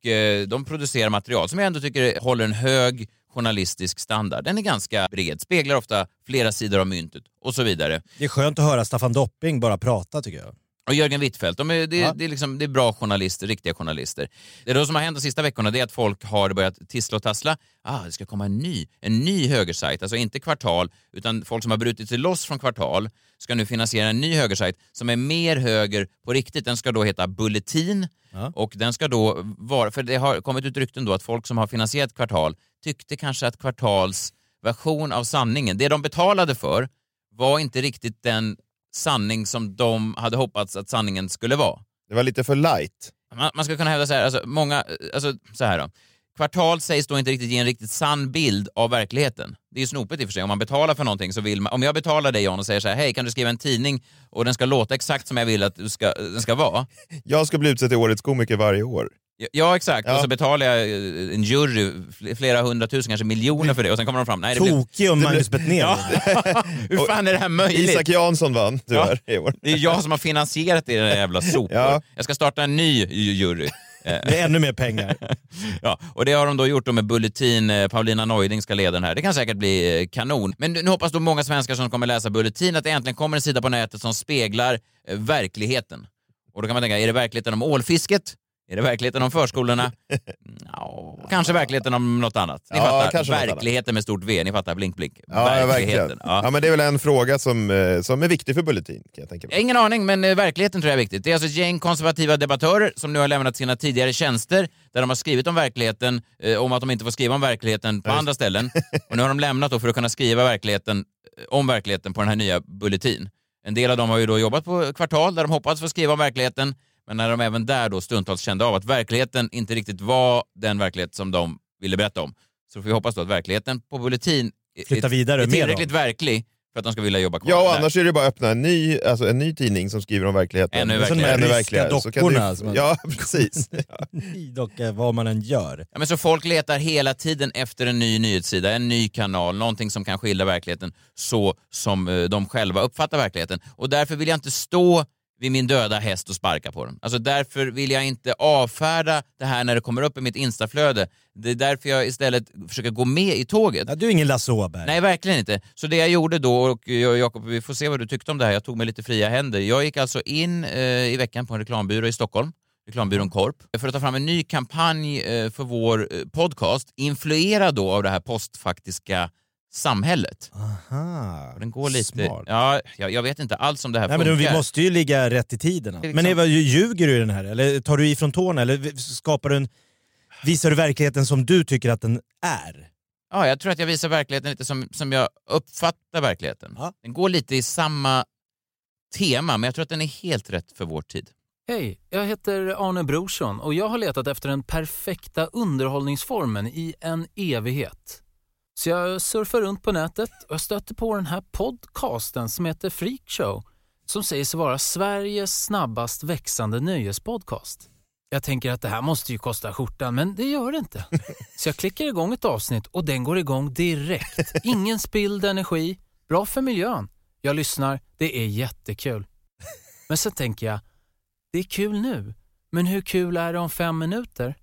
de producerar material som jag ändå tycker håller en hög journalistisk standard. Den är ganska bred, speglar ofta flera sidor av myntet och så vidare. Det är skönt att höra Staffan Dopping bara prata tycker jag. Och Jörgen Wittfeldt, de är, det, Ja. det, är liksom, det är bra journalister, riktiga journalister. Det som har hänt de sista veckorna det är att folk har börjat tissla och tassla. Ah, det ska komma en ny, en ny högersajt, alltså inte kvartal, utan folk som har brutit sig loss från kvartal ska nu finansiera en ny högersajt som är mer höger på riktigt. Den ska då heta Bulletin och den ska då vara, för det har kommit ut rykten då att folk som har finansierat kvartal tyckte kanske att kvartals version av sanningen, det de betalade för, var inte riktigt den sanning som de hade hoppats att sanningen skulle vara. Det var lite för light. Man, man ska kunna hävda så här, alltså, många, alltså, så här då. Kvartal sägs då inte riktigt ge en riktigt sann bild av verkligheten. Det är ju snopet i och för sig. Om man betalar för någonting så vill man... Om jag betalar dig John och säger så här, hej kan du skriva en tidning och den ska låta exakt som jag vill att ska, den ska vara. Jag ska bli utsedd till Årets komiker varje år. Ja, Ja, exakt. Ja. Och så betalar jag eh, en jury fl- flera hundratusen, kanske miljoner för det och sen kommer de fram. Nej, det. Tokig om Magnus Betnér. Ja. Hur fan är det här möjligt? Isak Jansson vann tyvärr i år. Det är jag som har finansierat där jävla sopor. Ja. Jag ska starta en ny jury. Det är ännu mer pengar. Ja, och det har de då gjort då med Bulletin. Eh, Paulina Neuding ska leda den här. Det kan säkert bli eh, kanon. Men nu hoppas då många svenskar som kommer läsa Bulletin att det äntligen kommer en sida på nätet som speglar verkligheten. Och då kan man tänka, är det verkligheten om ålfisket? Är det verkligheten om förskolorna? Ja, kanske verkligheten om något annat. Ni Ja, fattar, kanske verkligheten med stort V. Ni fattar, blink blink. Ja, ja, verkligen. Ja. Ja. men det är väl en fråga som, eh, som är viktig för Bulletin, kan jag tänka mig. ingen aning, men eh, verkligheten tror jag är viktigt. Det är alltså ett gäng konservativa debattörer som nu har lämnat sina tidigare tjänster där de har skrivit om verkligheten, eh, om att de inte får skriva om verkligheten på andra ställen. Och nu har de lämnat då för att kunna skriva verkligheten, om verkligheten på den här nya Bulletin. En del av dem har ju då jobbat på Kvartal där de hoppats få skriva om verkligheten, men när de även där då stundtals kände av att verkligheten inte riktigt var den verklighet som de ville berätta om. Så får vi hoppas då att verkligheten på Bulletin Flytta vidare är med tillräckligt verklig för att de ska vilja jobba kvar. Ja, och där. annars är det bara att öppna en ny, alltså en ny tidning som skriver om verkligheten. Ännu verkligare. Ännu verkligare. Så kan dockorna du- Ja, precis. Docka, vad man än gör. Ja, men så folk letar hela tiden efter en ny nyhetssida, en ny kanal, någonting som kan skildra verkligheten så som eh, de själva uppfattar verkligheten. Och därför vill jag inte stå vid min döda häst och sparka på den. Alltså därför vill jag inte avfärda det här när det kommer upp i mitt instaflöde. Det är därför jag istället försöker gå med i tåget. Ja, du är ingen Lasse Åberg. Nej, verkligen inte. Så det jag gjorde då, och Jakob, vi får se vad du tyckte om det här, jag tog mig lite fria händer. Jag gick alltså in eh, i veckan på en reklambyrå i Stockholm, reklambyrån Korp, för att ta fram en ny kampanj eh, för vår eh, podcast, influerad då av det här postfaktiska samhället. Aha, Och Den går lite... smart. Ja, jag, jag vet inte alls om det här Nej, men funkar. vi måste ju ligga rätt i tiden. Är Men liksom- Eva, ljuger du i den här? Eller tar du ifrån tårna? Eller skapar du en... Visar du verkligheten som du tycker att den är? Ja, jag tror att jag visar verkligheten lite som, som jag uppfattar verkligheten. Den går lite i samma tema, men jag tror att den är helt rätt för vår tid. Hej, jag heter Arne Brorsson och jag har letat efter den perfekta underhållningsformen i en evighet. Så jag surfar runt på nätet och jag stötte på den här podcasten som heter Freakshow som säger sig vara Sveriges snabbast växande nöjespodcast. Jag tänker att det här måste ju kosta skjortan, men det gör det inte. Så jag klickar igång ett avsnitt och den går igång direkt. Ingen spilld energi, bra för miljön. Jag lyssnar, det är jättekul. Men sen tänker jag, det är kul nu, men hur kul är det om fem minuter?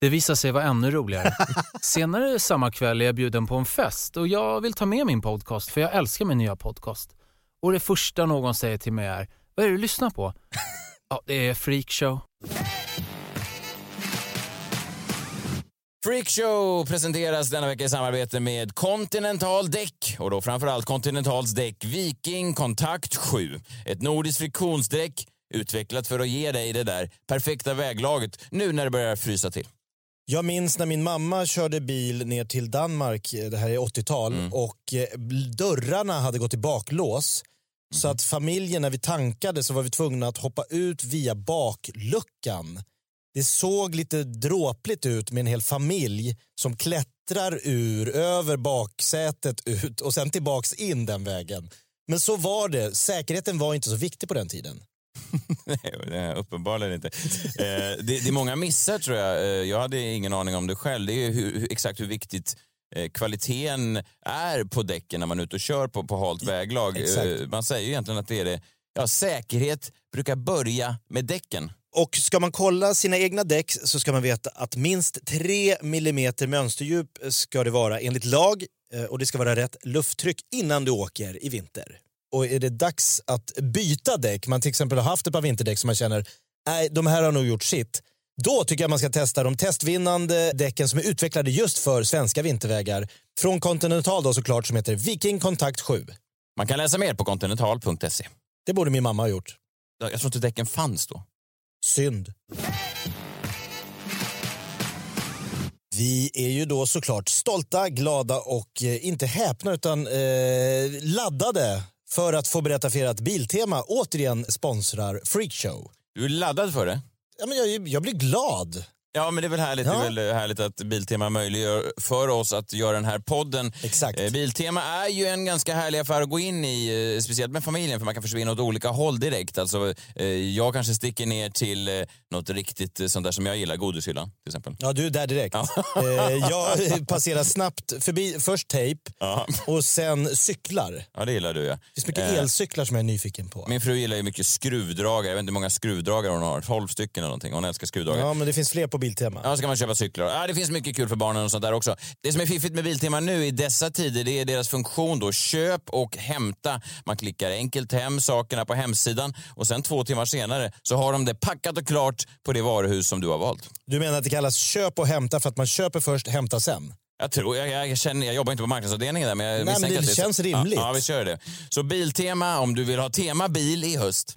Det visar sig vara ännu roligare. Senare samma kväll är jag bjuden på en fest och jag vill ta med min podcast för jag älskar min nya podcast. Och det första någon säger till mig är, vad är det du lyssnar på? Ja, det är Freakshow. Freakshow presenteras denna vecka i samarbete med Continental Däck och då framförallt Continentals däck Viking Kontakt 7. Ett nordiskt friktionsdäck utvecklat för att ge dig det där perfekta väglaget nu när det börjar frysa till. Jag minns när min mamma körde bil ner till Danmark, eh, det här är 80-tal, Mm. och eh, dörrarna hade gått i baklås. Så att familjen, när vi tankade så var vi tvungna att hoppa ut via bakluckan. Det såg lite dråpligt ut med en hel familj som klättrar ur, över baksätet ut och sen tillbaks in den vägen. Men så var det. Säkerheten var inte så viktig på den tiden. Nej, uppenbarligen inte. Eh, det, det är många missar tror jag. Eh, jag hade ingen aning om det själv. Det är hur, exakt hur viktigt eh, kvaliteten är på däcken när man är ute och kör på, på halt väglag. Exakt. Eh, man säger ju egentligen att det är det. Ja, säkerhet brukar börja med däcken. Och ska man kolla sina egna däck så ska man veta att minst 3 mm mönsterdjup ska det vara enligt lag och det ska vara rätt lufttryck innan du åker i vinter. Och är det dags att byta däck, man till exempel har haft ett par vinterdäck som man känner nej, de här har nog gjort sitt. Då tycker jag man ska testa de testvinnande däcken som är utvecklade just för svenska vintervägar. Från Continental då såklart som heter Viking Kontakt 7. Man kan läsa mer på continental.se. Det borde min mamma ha gjort. Jag tror inte däcken fanns då. Synd. Vi är ju då såklart stolta, glada och eh, inte häpna utan eh, laddade för att få berätta för er att Biltema återigen sponsrar Freakshow. Du är laddad för det? Ja, men jag, jag blir glad. Ja, men det är väl härligt, Ja. det är väl härligt att Biltema möjliggör för oss att göra den här podden. Exakt. Eh, Biltema är ju en ganska härlig affär att gå in i, eh, speciellt med familjen, för man kan försvinna åt olika håll direkt. Alltså, eh, jag kanske sticker ner till något riktigt sånt där som jag gillar, godishyllan till exempel. Ja, du är där direkt. Eh, jag passerar snabbt förbi först tejp och sen cyklar. Ja, det gillar du ja. Det finns mycket elcyklar som jag är nyfiken på. Min fru gillar ju mycket skruvdragare, jag vet inte hur många skruvdragare hon har, 12 stycken eller någonting. Hon älskar skruvdragare. Ja, men det finns fler på Biltema. Ja, så kan man köpa cyklar. Ja, det finns mycket kul för barnen och sånt där också. Det som är fiffigt med Biltema nu i dessa tider, det är deras funktion då. Köp och hämta. Man klickar enkelt hem sakerna på hemsidan och sen två timmar senare så har de det packat och klart på det varuhus som du har valt. Du menar att det kallas köp och hämta för att man köper först, hämta sen? Jag tror, jag, jag, känner, jag jobbar inte på marknadsavdelningen där men jag Nej, men det så. känns rimligt. Ja, ja, vi kör det. Så Biltema, om du vill ha tema bil i höst.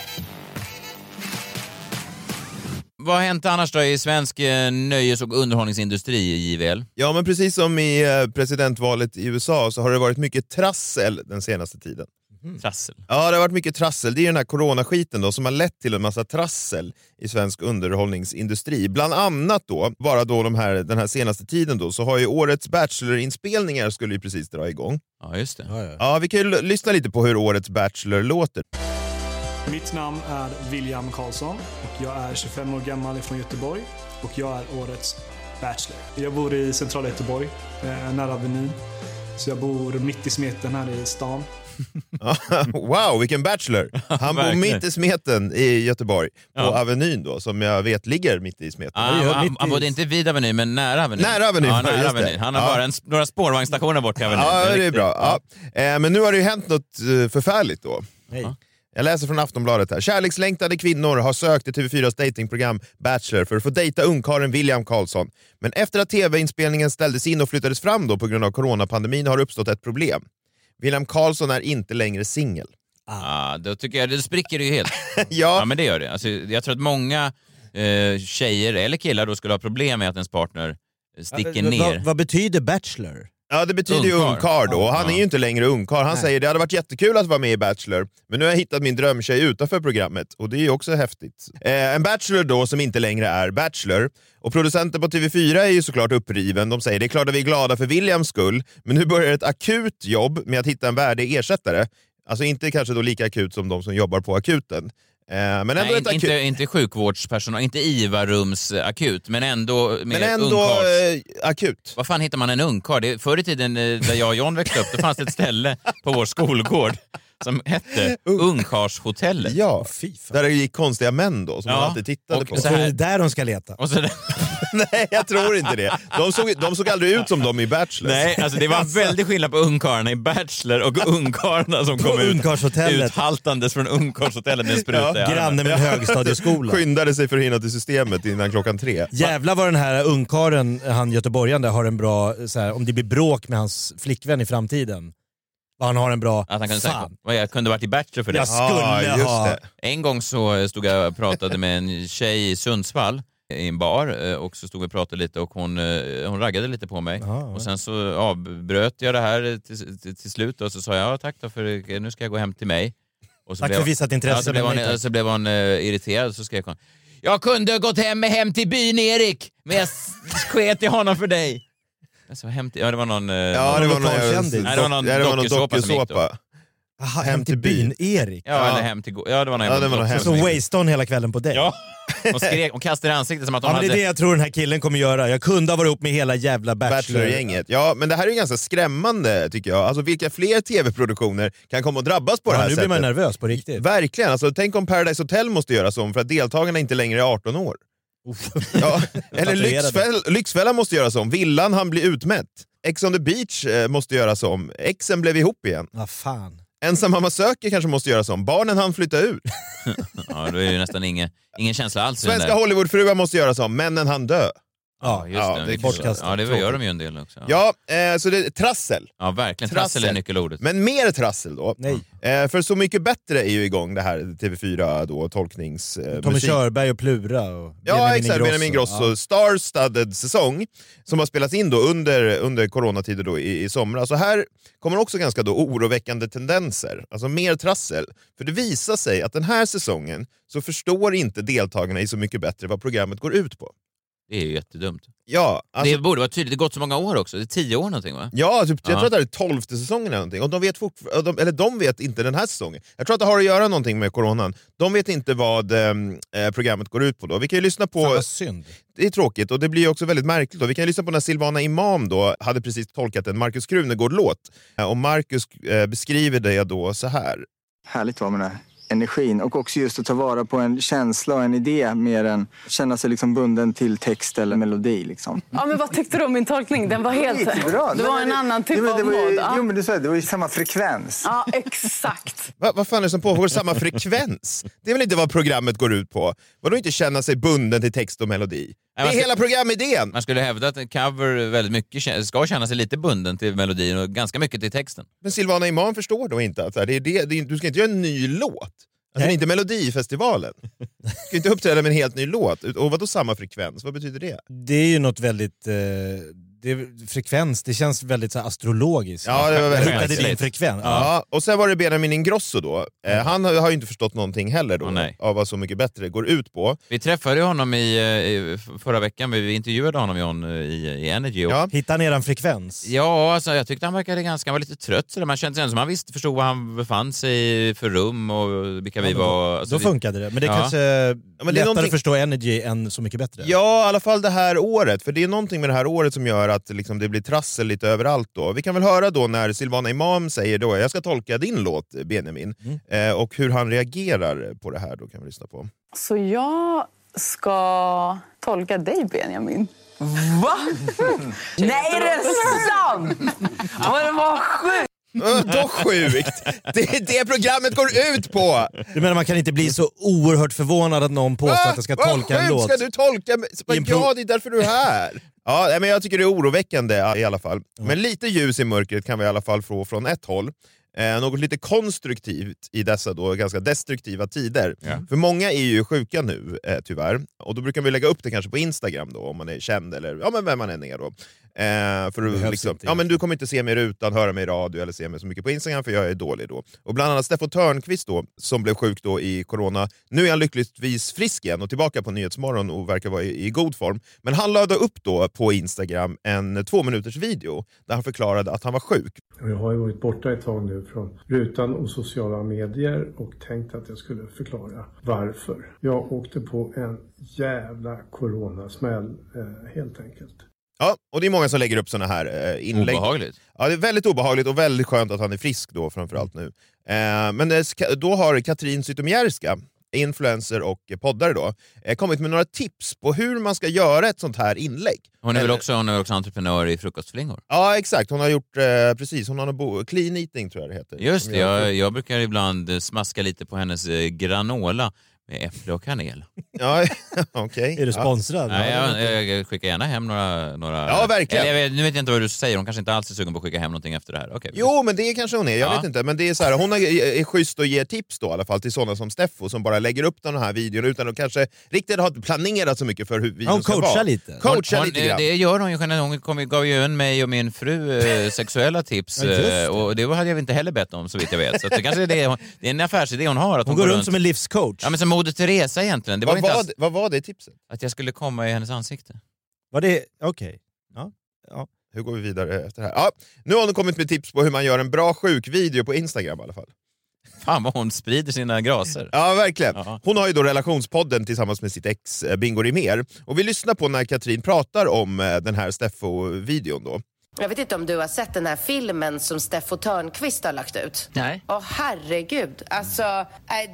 Vad har hänt annars då i svensk eh, nöjes och underhållningsindustri i JVL? Ja, men precis som i eh, presidentvalet i USA så har det varit mycket trassel den senaste tiden. Trassel? Ja, det har varit mycket trassel. Det är den här coronaskiten då, som har lett till en massa trassel i svensk underhållningsindustri. Bland annat då, bara då de här, den här senaste tiden då, så har ju årets Bachelor-inspelningar skulle ju precis dra igång. Ja, just det. Ja, ja. Ja, vi kan ju lyssna lite på hur årets Bachelor låter. Mitt namn är William Karlsson och jag är 25 år gammal från Göteborg och jag är årets Bachelor. Jag bor i centrala Göteborg, eh, nära Avenyn. Så jag bor mitt i smeten här i stan. wow, vilken Bachelor! Han bor mitt i smeten i Göteborg, på Ja. Avenyn då, som jag vet ligger mitt i smeten. Ah, han, han bodde inte vid Avenyn, men nära Avenyn. Nära Avenyn, Ja, det, nära just det. Avenyn. Han har Ja. bara en, några spårvagnsstationer bort till Avenyn. Ja, det är riktigt. bra. Ja. Eh, Men nu har det ju hänt något eh, förfärligt då. Nej. Jag läser från Aftonbladet här. Kärlekslängtade kvinnor har sökt till TV4s datingprogram Bachelor för att få dejta ungkarlen William Karlsson. Men efter att TV-inspelningen ställdes in och flyttades fram då på grund av coronapandemin har uppstått ett problem. William Karlsson är inte längre singel. Ah, då tycker jag det spricker det ju helt. ja. ja, men det gör det. Alltså, jag tror att många eh, tjejer, eller killar, då skulle ha problem med att ens partner sticker Ja, ner. Vad, vad betyder Bachelor? Ja, det betyder ju Ungkarl. ungkarl då. Han Ja. är ju inte längre ungkarl. Han Nej. säger det hade varit jättekul att vara med i Bachelor, men nu har jag hittat min drömtjej utanför programmet. Och det är ju också häftigt. Eh, en Bachelor då som inte längre är Bachelor. Och producenten på TV4 är ju såklart uppriven. De säger det är klart att vi är glada för Williams skull, men nu börjar ett akut jobb med att hitta en värdig ersättare. Alltså inte kanske då lika akut som de som jobbar på akuten. Eh, men ändå Nej, ett akut... inte, inte sjukvårdspersonal, inte IVA-rumsakut, men ändå Men ändå eh, akut. Var fan hittar man en ungkarl? Det- Förr i tiden eh, där jag och John växte upp, då fanns det ett ställe på vår skolgård som hette Ungkarlshotellet. Ja, där det gick konstiga män då, som Ja, man alltid tittade och på. så här- Det är där de ska leta. Och så, Nej, jag tror inte det. De såg, de såg aldrig ut som de i Bachelor. nej, alltså det var en väldig skillnad på ungkarlarna i Bachelor och ungkarlarna som kom ut uthaltandes från ungkarlshotellet med en spruta armen. Granne med en högstadieskola. Skyndade sig för att hinna till systemet innan klockan tre. Jävlar vad den här ungkaren, han göteborgaren där, har en bra, så här, om det blir bråk med hans flickvän i framtiden. Vad han har en bra... Att han kunde Fan. säga, vad jag kunde varit i Bachelor för det. Jag skulle Ah, just ha... det. En gång så stod jag och pratade med en tjej i Sundsvall i en bar eh, och så stod vi och pratade lite och hon, eh, hon raggade lite på mig. Och sen så avbröt jag det här till, till, till slut och så sa jag ja, tack då för nu ska jag gå hem till mig. Och så Tack blev- för visat intresse, Ja, så, blev hon, så blev hon eh, irriterad och så skrek hon Jag kunde ha gått hem med Hem till byn Erik, men jag sket i honom för dig. Alltså, hem till, ja, det var någon... eh, Ja, det var någon, lokalkändis. Nej, det var någon ja, det var någon dokusåpa. Aha, hem till byn, Erik. Ja, eller hem till... Ja, det var någon Ja, det var någon hem- Så waste hon hela kvällen på dig? Ja, hon skrek, hon kastade i ansiktet som att hon Ja, men det hade... är det jag tror den här killen kommer göra. Jag kunde ha varit ihop med hela jävla Bachelor. Bachelor-gänget. Ja, men det här är ju ganska skrämmande tycker jag. Alltså vilka fler tv-produktioner kan komma att drabbas på det Ja, här nu sättet? blir man nervös på riktigt. Verkligen. Alltså, tänk om Paradise Hotel måste göras om för att deltagarna inte längre är 18 år. Ja, eller. Lyxfäll, Lyxfällan måste göras om. Villan han blir utmätt. Ex on the beach eh, måste göras om. Exen blev ihop igen. Vad fan. Ensam mamma söker kanske måste göras om. Barnen han flytta ut. Ja, då är det ju nästan ingen, ingen känsla alls Svenska. Hollywoodfruar måste göras om. Männen han dö. Ja, just Ja, det. det är bortkastat. ja, det gör de ju en del också. Ja, eh, så det är trassel. Ja, verkligen. Trassel är Trassel. nyckelordet. Men mer trassel då. Nej. Eh, för Så mycket bättre är ju igång det här TV4 då, tolknings... Eh, Tommy musik. Körberg och Plura och Ja, Benjamin exakt. Benjamin Ingrosso. Ja. Star-studded säsong som har spelats in då under, under coronatider då i, i somras. Så här kommer också ganska då oroväckande tendenser, alltså mer trassel. För det visar sig att den här säsongen så förstår inte deltagarna i Så mycket bättre vad programmet går ut på. Det är ju jättedumt. Ja, alltså, det borde vara tydligt. Det har gått så många år också. Det är tio år någonting va? Ja, typ, jag Ja. tror att det här är tolfte säsongen eller någonting. Och de vet fortfar- de, eller de vet inte den här säsongen. Jag tror att det har att göra någonting med coronan. De vet inte vad ehm, eh, programmet går ut på. Då. Vi kan ju lyssna på... Fan vad synd. Det är tråkigt och det blir ju också väldigt märkligt. Då. Vi kan ju lyssna på när Silvana Imam då hade precis tolkat en Markus Krunegård-låt. Eh, Och Markus eh, beskriver det då så här. Härligt var med den här energin och också just att ta vara på en känsla och en idé mer än känna sig liksom bunden till text eller melodi. Liksom. Ja, men vad tyckte du om min tolkning? Den var helt... Jättebra. Det var en annan typ Jo, men det av var ju. Ja. Jo, men du sa det, det var ju samma frekvens. Ja, exakt. Va, vad fan är det som pågår? Samma frekvens? Det är väl inte vad programmet går ut på? Vadå inte känna sig bunden till text och melodi? Det är hela programidén! Man skulle hävda att en cover väldigt mycket ska känna sig lite bunden till melodin och ganska mycket till texten. Men Silvana Imam förstår då inte att det är det, det är, du ska inte göra en ny låt. Alltså, det är inte Melodifestivalen. Du ska inte uppträda med en helt ny låt. Och vadå samma frekvens? Vad betyder det? Det är ju något väldigt... Eh, det frekvens, det känns väldigt så här, astrologiskt. Ja, det var Jag väldigt hittade din frekvens. Ja. och sen var det Benjamin Ingrosso då. Eh, han har har ju inte förstått någonting heller då, av vad Så mycket bättre går ut på. Vi träffade honom i, eh, i förra veckan, vi intervjuade honom John, eh, i, i Energy. Och, Ja. Hittade han eran frekvens? Ja, alltså, jag tyckte han verkade ganska, han var lite trött. Så där. Man kände sig som han visste, förstod vad han befann sig i för rum och vilka vi Ja, var. Alltså, då funkade det. Men det är Ja. kanske men det är lättare någonting- att förstå Energy än Så mycket bättre. Ja, i alla fall det här året. För det är någonting med det här året som gör att liksom, det blir trassel lite överallt. Då. Vi kan väl höra då när Silvana Imam säger då, jag ska tolka din låt Benjamin, eh, och hur han reagerar på det här. Då kan vi lyssna på. Så jag ska tolka dig, Benjamin. Va? Nej, det är sant! Vad det sjukt! Då sjukt! Det är det programmet går ut på! Du menar man kan inte bli så oerhört förvånad att någon påstår att jag ska tolka en låt? ska du tolka? Ja, det är därför du är här. Ja, men jag tycker det är oroväckande i alla fall. Men lite ljus i mörkret kan vi i alla fall få från ett håll. Eh, något lite konstruktivt i dessa då ganska destruktiva tider. För många är ju sjuka nu, eh, tyvärr. Och då brukar vi lägga upp det kanske på Instagram då, om man är känd eller ja, men vem man än är. Då. Eh, för att liksom, ja, men du kommer inte se mig i rutan, höra mig i radio eller se mig så mycket på Instagram för jag är dålig då. Och bland annat Steffo Törnqvist då, som blev sjuk då i corona. Nu är han lyckligtvis frisk igen och tillbaka på Nyhetsmorgon och verkar vara i, i god form. Men han lade upp då på Instagram en två minuters video där han förklarade att han var sjuk. Jag har ju varit borta ett tag nu från rutan och sociala medier och tänkt att jag skulle förklara varför. Jag åkte på en jävla coronasmäll eh, helt enkelt. Ja, och det är många som lägger upp såna här eh, inlägg. Obehagligt. Ja, det är väldigt obehagligt och väldigt skönt att han är frisk då framförallt nu. Eh, men eh, då har Katrin Zytomierska, influencer och poddare då, eh, kommit med några tips på hur man ska göra ett sånt här inlägg. Hon är, väl Eller- också, hon är också entreprenör i Frukostflingor? Ja, exakt. Hon har gjort, eh, precis, hon har någon bo- clean eating tror jag det heter. Just det, jag, jag brukar ibland eh, smaska lite på hennes eh, granola med äpple och kanel. Ja, okej. Är du sponsrad? Nej, jag, jag skickar gärna hem några... några Ja, verkligen. Eller, jag vet, nu vet jag inte vad du säger, hon kanske inte alls är sugen på att skicka hem någonting efter det här. Okej. Jo, men det kanske hon är. Jag Ja. vet inte. Men det är så här, hon är, är schysst och ger tips då, i alla fall till sådana som Steffo som bara lägger upp den här videon utan att kanske riktigt ha planerat så mycket för hur videon hon ska coachar vara. lite. Coachar hon, lite eh, grann. Det gör hon ju generellt. Hon kom, gav ju en mig och min fru eh, sexuella tips. Ja, just det. eh, och det hade jag inte heller bett om så vitt jag vet. Så att det kanske är, det, hon, det är en affärsidé hon har. Att Hon går runt som en livscoach. Ja, men som Moder Teresa egentligen. Det var Vad inte var, alls det, vad var det tipset? att jag skulle komma i hennes ansikte. Var det... Okej. Ja. ja. Hur går vi vidare efter det här? Ja, nu har hon kommit med tips på hur man gör en bra sjukvideo på Instagram i alla fall. Fan vad hon sprider sina graser. Ja, verkligen. Hon har ju då relationspodden tillsammans med sitt ex eh, Bingo Rimér. Och vi lyssnar på när Katrin pratar om eh, den här Steffo-videon då. Jag vet inte om du har sett den här filmen som Steffo Törnqvist har lagt ut? Nej. Åh herregud. Alltså,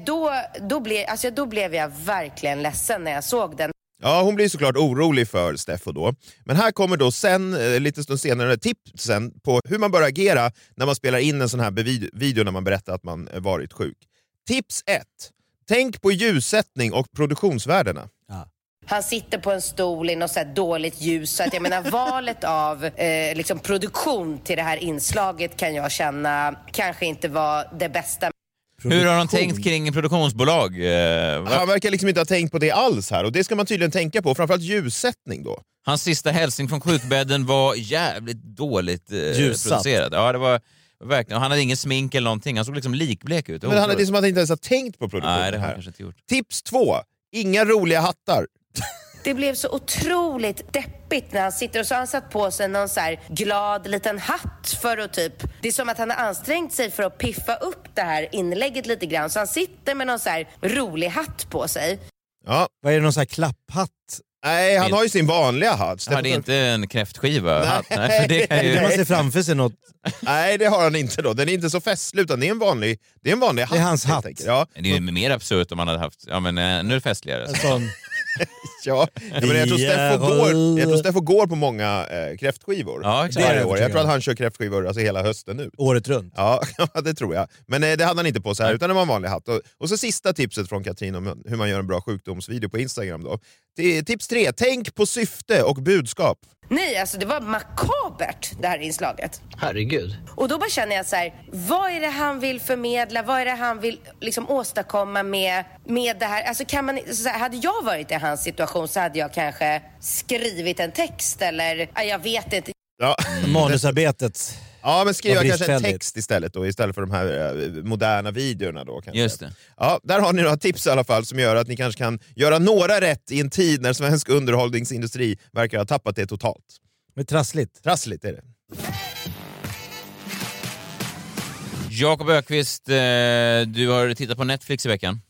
då, då, ble, alltså, då blev jag verkligen ledsen när jag såg den. Ja, hon blir såklart orolig för Steffo då. Men här kommer då sen, eh, lite stund senare, tipsen på hur man bör agera när man spelar in en sån här video när man berättar att man eh, varit sjuk. Tips 1. Tänk på ljussättning och produktionsvärdena. Han sitter på en stol i något så här dåligt ljus. Så att jag menar valet av eh, liksom produktion till det här inslaget kan jag känna kanske inte var det bästa. Hur har de tänkt kring produktionsbolag? Eh? Han verkar liksom inte ha tänkt på det alls här och det ska man tydligen tänka på, framförallt ljussättning då. Hans sista hälsning från sjukbädden var jävligt dåligt eh, Ljussatt. producerad. Ja, det var verkligen, han hade ingen smink eller någonting, han såg liksom likblek ut. Men han, det är som att han inte ens har tänkt på produktionen Nej, det har han här. kanske inte gjort. Tips 2. Inga roliga hattar. Det blev så otroligt deppigt när han sitter och så har han satt på sig någon så här glad liten hatt för att typ... Det är som att han har ansträngt sig för att piffa upp det här inlägget lite grann. Så han sitter med någon så här rolig hatt på sig. Ja. Vad är det, någon sån här klapphatt? Nej, han har ju sin vanliga hatt. Ja, det är inte en kräftskiva. Nej. hatt, Nej, för det kan ju... Man ser framför sig något. Nej, det har han inte då. Den är inte så festlig, utan det är en vanlig, det är en vanlig hatt. Det är hans hatt. Ja. Det är ju mer absurt om man hade haft ja, men, ännu festligare. En sån. Ja, ja, men jag tror Steffo går, jag tror Steffo går på många eh, kräftskivor Ja, exakt. varje Det är jag år. Jag tror att han kör kräftskivor alltså, hela hösten nu. Året runt. Ja, ja, det tror jag. Men eh, det hade han inte på sig här, utan det var en vanlig hatt. Och, och så sista tipset från Katrin om hur man gör en bra sjukdomsvideo på Instagram. Då. Det- Tips tre, tänk på syfte och budskap. Nej, alltså det var makabert det här inslaget. Herregud. Och då bara känner jag så här, vad är det han vill förmedla? Vad är det han vill liksom åstadkomma med, med det här? Alltså kan man, så här, hade jag varit i hans situation så hade jag kanske skrivit en text eller, ja, jag vet inte. Ja. Manusarbetet. Ja, men skriva kanske en text istället då, istället för de här eh, moderna videorna. Då, kanske. Just det. Ja, där har ni några tips i alla fall som gör att ni kanske kan göra några rätt i en tid när svensk underhållningsindustri verkar ha tappat det totalt. Men trassligt. Trassligt är det. Jakob Ökvist, eh, du har tittat på Netflix i veckan.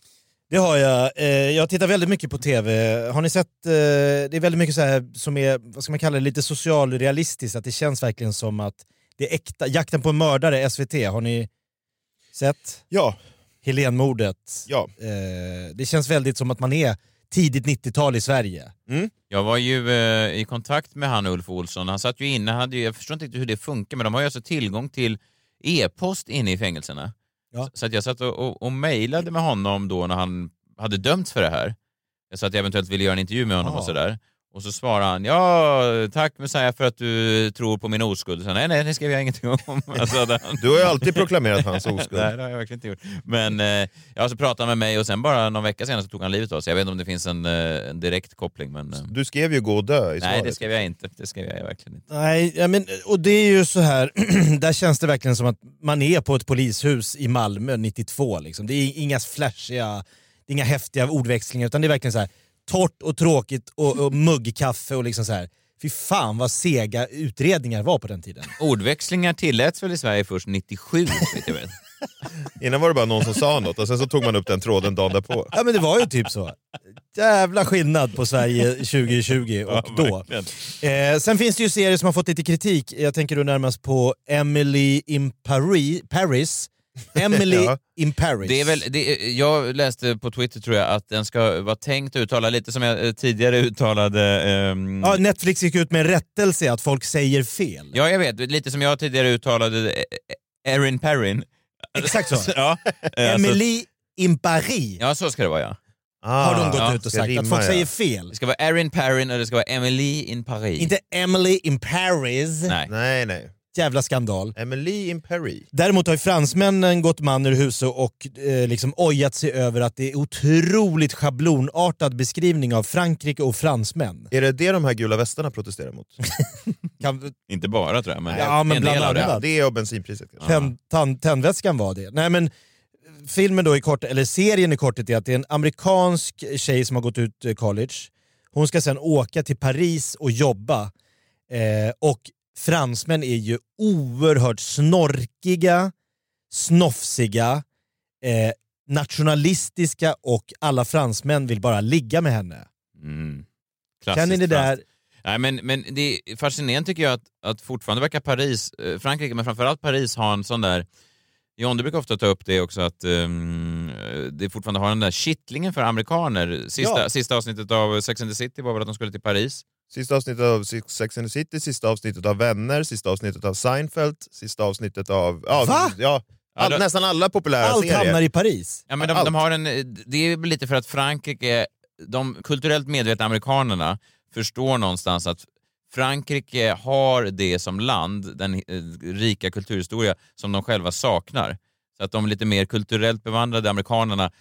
Det har jag. Eh, jag tittar väldigt mycket på TV. Har ni sett, det är väldigt mycket så här som är, vad ska man kalla det, lite socialrealistiskt. Att det känns verkligen som att det är äkta. Jakten på en mördare, SVT, har ni sett? Ja. Helenmordet. Ja. Eh, det känns väldigt som att man är tidigt 90-tal i Sverige. Jag var ju eh, i kontakt med han Ulf Olsson. Han satt ju inne, hade ju, jag förstår inte riktigt hur det funkar, men de har ju alltså tillgång till e-post inne i fängelserna. Ja. Så att jag satt och, och, och mejlade med honom då när han hade dömts för det här. Jag sa att jag eventuellt ville göra en intervju med honom Ja. och sådär. Och så svarade han, ja tack Messiah för att du tror på min oskuld. Så, nej, nej, det skrev jag ingenting om. Alltså, han- Du har ju alltid proklamerat hans oskuld. Nej, det har jag verkligen inte gjort. Men eh, ja, så pratade han med mig och sen bara någon vecka senare så tog han livet av sig. Jag vet inte om det finns en, eh, en direkt koppling. Men, eh, Du skrev ju gå och dö i nej, svaret. det skrev jag inte. Det skrev jag verkligen inte. Nej, ja, men, och det är ju så här, där känns det verkligen som att man är på ett polishus i Malmö 92. Liksom. Det är inga flashiga, det är inga häftiga ordväxlingar utan det är verkligen så här torrt och tråkigt och, och muggkaffe och liksom så här. Fy fan vad sega utredningar var på den tiden. Ordväxlingar tilläts väl i Sverige först 97, vet jag vet. Innan var det bara någon som sa något och sen så tog man upp den tråden dagen därpå. Ja men det var ju typ så. Jävla skillnad på Sverige 2020 och Ja, då. Eh, sen finns det ju serier som har fått lite kritik. Jag tänker då närmast på Emily in Paris. Paris. Emily Ja. in Paris. Det är väl, det, jag läste på Twitter tror jag att den ska vara tänkt att uttala lite som jag eh, tidigare uttalade... ehm, Ja, Netflix gick ut med en rättelse att folk säger fel. Ja, jag vet. Lite som jag tidigare uttalade eh, Erin Perrin. Exakt så. ja, eh, alltså- Emily in Paris Ja, så ska det vara ja. har de gått Ja, ut och sagt. rimma, att folk ja. säger fel. Det ska vara Erin Perrin och det ska vara Emily in Paris. Inte Emily in Paris. Nej. Nej, nej. Jävla skandal. Emily in Paris. Däremot har ju fransmännen gått man ur huset och eh, liksom ojat sig över att det är otroligt schablonartad beskrivning av Frankrike och fransmän. Är det det de här gula västarna protesterar mot? Kan, Inte bara tror jag, men, Ja, men en del bland av det. Det och bensinpriset. Tänd, tänd, tändvätskan var det. Nej men filmen då i kort, eller serien i korthet är att det är en amerikansk tjej som har gått ut eh, college. Hon ska sen åka till Paris och jobba. Eh, och fransmän är ju oerhört snorkiga, snofsiga, eh, nationalistiska och alla fransmän vill bara ligga med henne. Mm. Kan ni det där? Nej, men, men det är fascinerande tycker jag att, att fortfarande verkar Paris, eh, Frankrike, men framförallt Paris ha en sån där John, du brukar ofta ta upp det också att um, det fortfarande har den där kittlingen för amerikaner. Sista, Ja. sista avsnittet av Sex and the City var väl att de skulle till Paris? Sista avsnittet av Sex and the City, sista avsnittet av Vänner, sista avsnittet av Seinfeld, sista avsnittet av... Ja, Va? Ja, all, Ja, då- nästan alla populära Allt serier. hamnar i Paris. Ja, men de, Allt. de har en, det är lite för att Frankrike, de kulturellt medvetna amerikanerna förstår någonstans att Frankrike har det som land, den eh, rika kulturhistoria som de själva saknar. Så att de lite mer kulturellt bevandrade amerikanerna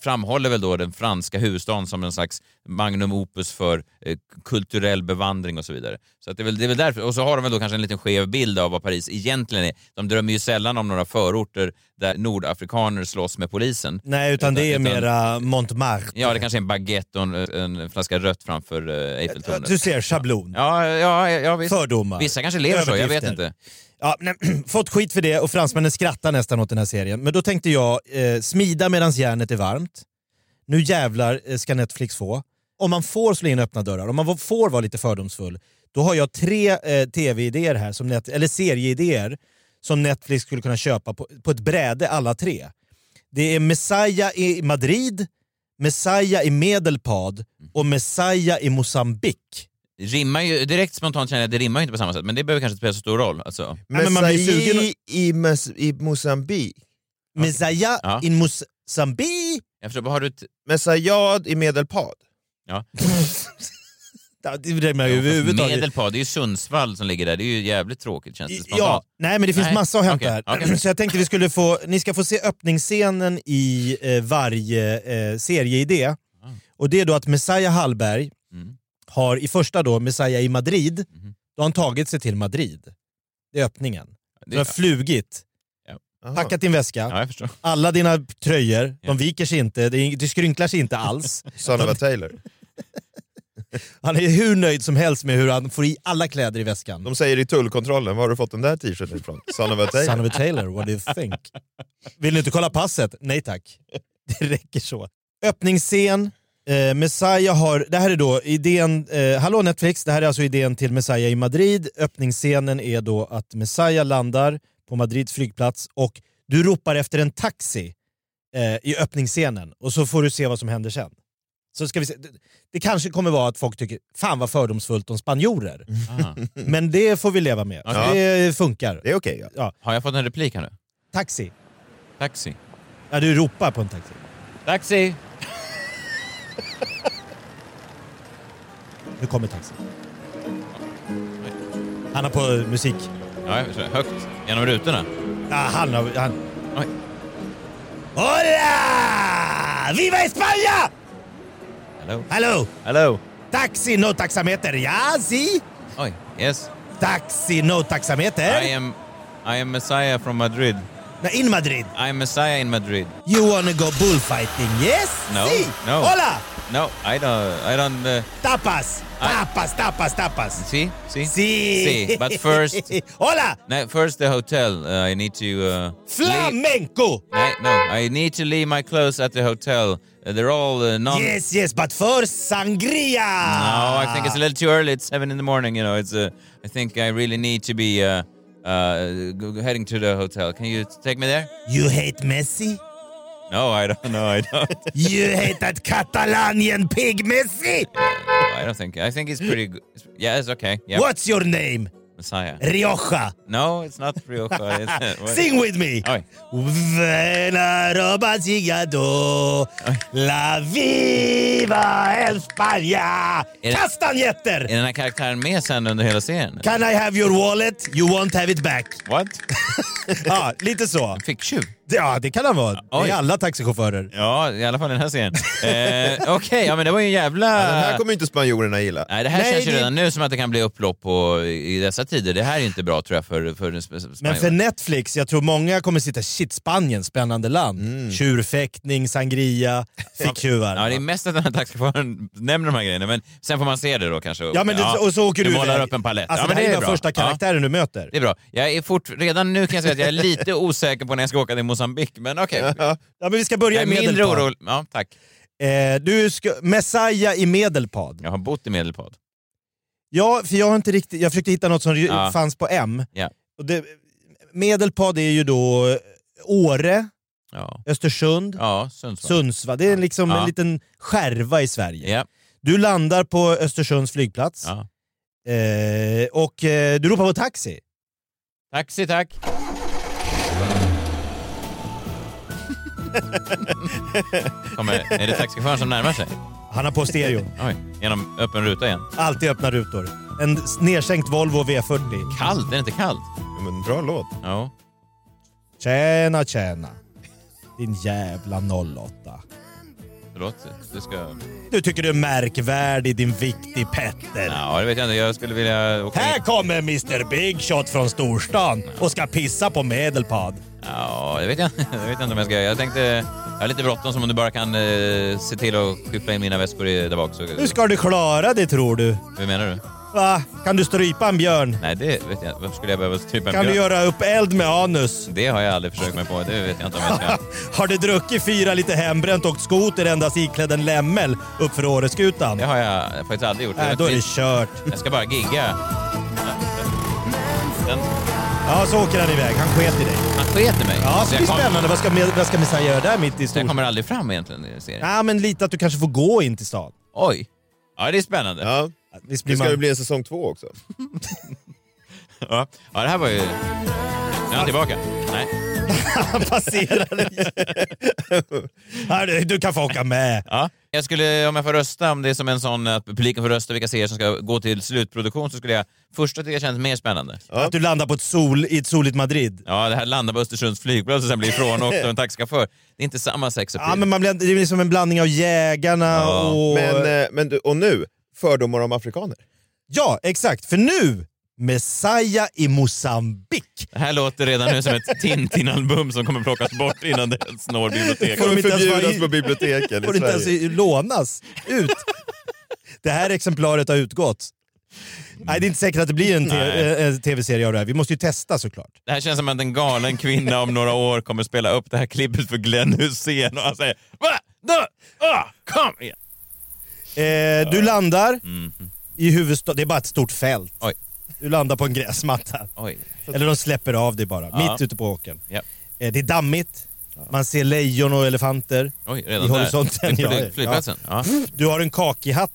framhåller väl då den franska huvudstaden som en slags magnum opus för eh, kulturell bevandring och så vidare. Så att det, är väl, det är väl därför. Och så har de väl då kanske en liten skev bild av vad Paris egentligen är. De drömmer ju sällan om några förorter där nordafrikaner slåss med polisen. Nej, utan det är Utan- mera Montmartre. Ja, det kanske är en baguette och en, en flaska rött framför uh, Eiffeltornet. Du ser, schablon. Ja, ja, ja visst. Fördomar. Vissa kanske lever så, jag vet inte. Ja, nej, fått skit för det och fransmännen skrattar nästan åt den här serien. Men då tänkte jag, eh, smida medan järnet är varmt. Nu jävlar eh, ska Netflix få. om man får slå in öppna dörrar, om man får vara lite fördomsfull, då har jag tre eh, tv-idéer här, som net, eller serieidéer, som Netflix skulle kunna köpa på, på ett bräde alla tre. Det är Messiah i Madrid, Messiah i Medelpad och Messiah i Mosambik. Rimmar ju, direkt spontant känner jag att det rimmar ju inte på samma sätt, men det behöver kanske inte spela så stor roll. Alltså. men man blir sugen Messiah i, Mes- i Mosambik. Messiah Ja. in Mosambik. Jag förstår, vad har du... Messiah i Medelpad. ja. Ja, Det rimmar ju överhuvudtaget. Medelpad, det är ju Sundsvall som ligger där. Det är ju jävligt tråkigt känns det Ja, spontant. nej men det finns Nej, massa att hämta okej, här. okej. Så jag tänkte vi skulle få, ni ska få se öppningsscenen i eh, varje eh, serieidé. Ah. Och det är då att Messiah Hallberg Mm. Har i första då Messiah i Madrid, Mhm. då har han tagit sig till Madrid. Det är öppningen. Det- Du har flugit, Ja. packat din väska, Ja, alla dina tröjor, de viker sig inte, det, skrynklar sig inte alls. Son of a Taylor. Han är hur nöjd som helst med hur han får i alla kläder i väskan. De säger i tullkontrollen, var har du fått den där t-shirten ifrån? Son of a Taylor. Son of a Taylor, what do you think? Vill ni inte kolla passet? Nej tack. Det räcker så. Öppningsscen. Eh, Messiah har, det här är då idén, eh, hallå Netflix, det här är alltså idén till Messiah i Madrid. Öppningsscenen är då att Messiah landar på Madrids flygplats och du ropar efter en taxi eh, i öppningsscenen och så får du se vad som händer sen. Så ska vi se. Det, det kanske kommer vara att folk tycker fan vad fördomsfullt om spanjorer. Ah. Men det får vi leva med. Ja. Det funkar. Det är okej. ja. Ja. Har jag fått en replik här nu? Taxi. Taxi. Ja, du ropar på en taxi. Taxi! Nu kommer taxi. Han har på musik. Ja, jag förstår. Högt genom rutorna. Ja, han har... Han... Oj. Hola! Viva España! Hello. Hallå! Hello. Taxi, no taxameter. Ja, si! Oj, yes. Taxi, no taxameter. I am, I am Messiah from Madrid. No, in Madrid. I am Messiah in Madrid. You wanna go bullfighting, yes? No, Si. no. Hola! No, I don't, I don't... Uh, Tapas! Tapas, tapas, tapas. see? See? Si. See, but first... Hola! No, first the hotel. Uh, I need to... Uh, Flamenco! no, I need to leave my clothes at the hotel. Uh, they're all uh, non... Yes, yes, but first sangria! No, I think it's a little too early. It's seven in the morning. You know, it's. Uh, I think I really need to be uh, heading to the hotel. Can you take me there? You hate Messi? No, I don't. know. I don't. You hate that Catalanian pig Messi? I don't think. I think it's pretty good. Yeah, it's okay. Yeah. What's your name? Messiah? Rioja. No, it's not Rioja. It's, uh, Sing with me! Oj. Vela roba cigado, la viva España! Är det- Kastanjetter! Är den här karaktären med sen under hela serien? Can I have your wallet? You won't have it back. What? ja, lite så. Ficktjuv? Ja, det kan han vara. Det Oj. är alla taxichaufförer. Ja, i alla fall i den här serien. eh, Okej, ja men det var ju en jävla... Den här kommer inte spanjorerna gilla. Nej, det här Nej, känns ju det- redan nu som att det kan bli upplopp på, i dessa tider. Det här är inte bra tror jag för, för en sp- Men för Netflix, jag tror många kommer sitta shit Spanien, spännande land. Tjurfäktning, sangria, ficktjuvar. Ja, det är mest att den här taxichauffören nämner de här grejerna, men sen får man se det då kanske. Ja, men du, och så åker du målar iväg. upp en palett. Alltså, ja, men det här är den bra. första karaktären du möter. Ja, det är bra. Jag är fort, redan nu kan jag säga att jag är lite osäker på när jag ska åka till Mosambik, men okej. Ja, men vi ska börja i mindre Medelpad. orolig. Ja, tack. Eh, du ska, Messiah i Medelpad. Jag har bott i Medelpad. Ja, för jag har inte riktigt, jag försökte hitta något som Ja. fanns på M. Ja. Och det, Medelpad är ju då eh, Åre, Ja, Östersund, ja Sundsvall. Sundsvall. Det är liksom Ja. en liten skärva i Sverige. Ja. Du landar på Östersunds flygplats Ja. eh, och eh, du ropar på taxi. Taxi, tack. Kommer, är det taxichauffören som närmar sig? Han har på stereon. Oj, genom öppen ruta igen. Alltid öppna rutor. En nedsänkt Volvo V40. Kallt, är det inte kallt? Ja, men bra låt. Ja. Tjäna, tjäna. Din jävla 08. Förlåt, du ska... Du tycker du är märkvärdig din viktig Petter. Ja, det vet jag inte. Jag skulle vilja åka Här in. kommer Mr Big Shot från storstan och ska pissa på Medelpad. Ja, det vet jag, det vet jag inte om jag ska göra. Jag tänkte... Jag har lite bråttom, som om du bara kan eh, se till att skyffla in mina väskor i, där bak. Så, Hur ska du klara det tror du? Hur menar du? Va? Kan du strypa en björn? Nej, det vet jag Varför skulle jag behöva strypa en Kan du björn? göra upp eld med anus? Det har jag aldrig försökt mig på. Det vet jag inte om jag ska. Har du druckit fyra lite hembränt och skoter endast iklädd en lämmel uppför Åreskutan? Det har jag faktiskt aldrig gjort. Nej, då är det kört. Jag ska bara gigga. Den, Ja, så åker han iväg. Han sket i dig. han sket i mig. Ja, Så så jag blir spännande. Vad ska, vad ska Messiah göra där mitt i Jag stor... kommer aldrig fram egentligen i serien. Ja, men lite att du kanske får gå in till stan. Oj. Ja, det är spännande. Ja. Visst Det blir ska man... ju bli en säsong två också. Ja, ja det här var ju... Nu är han tillbaka. Nej. Han passerar dig. Du kan få åka med. Ja. Jag skulle, om jag får rösta, om det är som en sån att publiken får rösta vilka serier som ska gå till slutproduktion, så skulle jag första tycka känns mer spännande. Att du landar på ett sol, i ett soligt Madrid. Ja, det här landar på Östersunds flygplats och sen blir ifrånåkt av en taxichaufför. Det är inte samma sex Ja, men man blir, det är liksom en blandning av jägarna Ja. och... Men, eh, men du, och nu, fördomar om afrikaner. Ja, exakt. För nu, Messiah i Mosambik. Det här låter redan nu som ett Tintin-album som kommer plockas bort innan det ens når biblioteket. Får de inte förbjudas på biblioteken i Får inte ens lånas ut. Det här exemplaret har utgått. Nej, det är inte säkert att det blir en te- eh, tv-serie av det här. Vi måste ju testa såklart. Det här känns som att en galen kvinna om några år kommer spela upp det här klippet för Glenn Hussein och han säger Va? Da? Ah, kom igen! Eh, du landar Mhm. i huvudstaden. Det är bara ett stort fält. Oj. Du landar på en gräsmatta. Oj. Eller de släpper av dig bara, Ja. mitt ute på åkern. Ja. Eh, det är dammigt. Man ser lejon och elefanter Oj, redan i där. horisonten. Vid flyg- flygplatsen? Ja. Du har en kakihatt,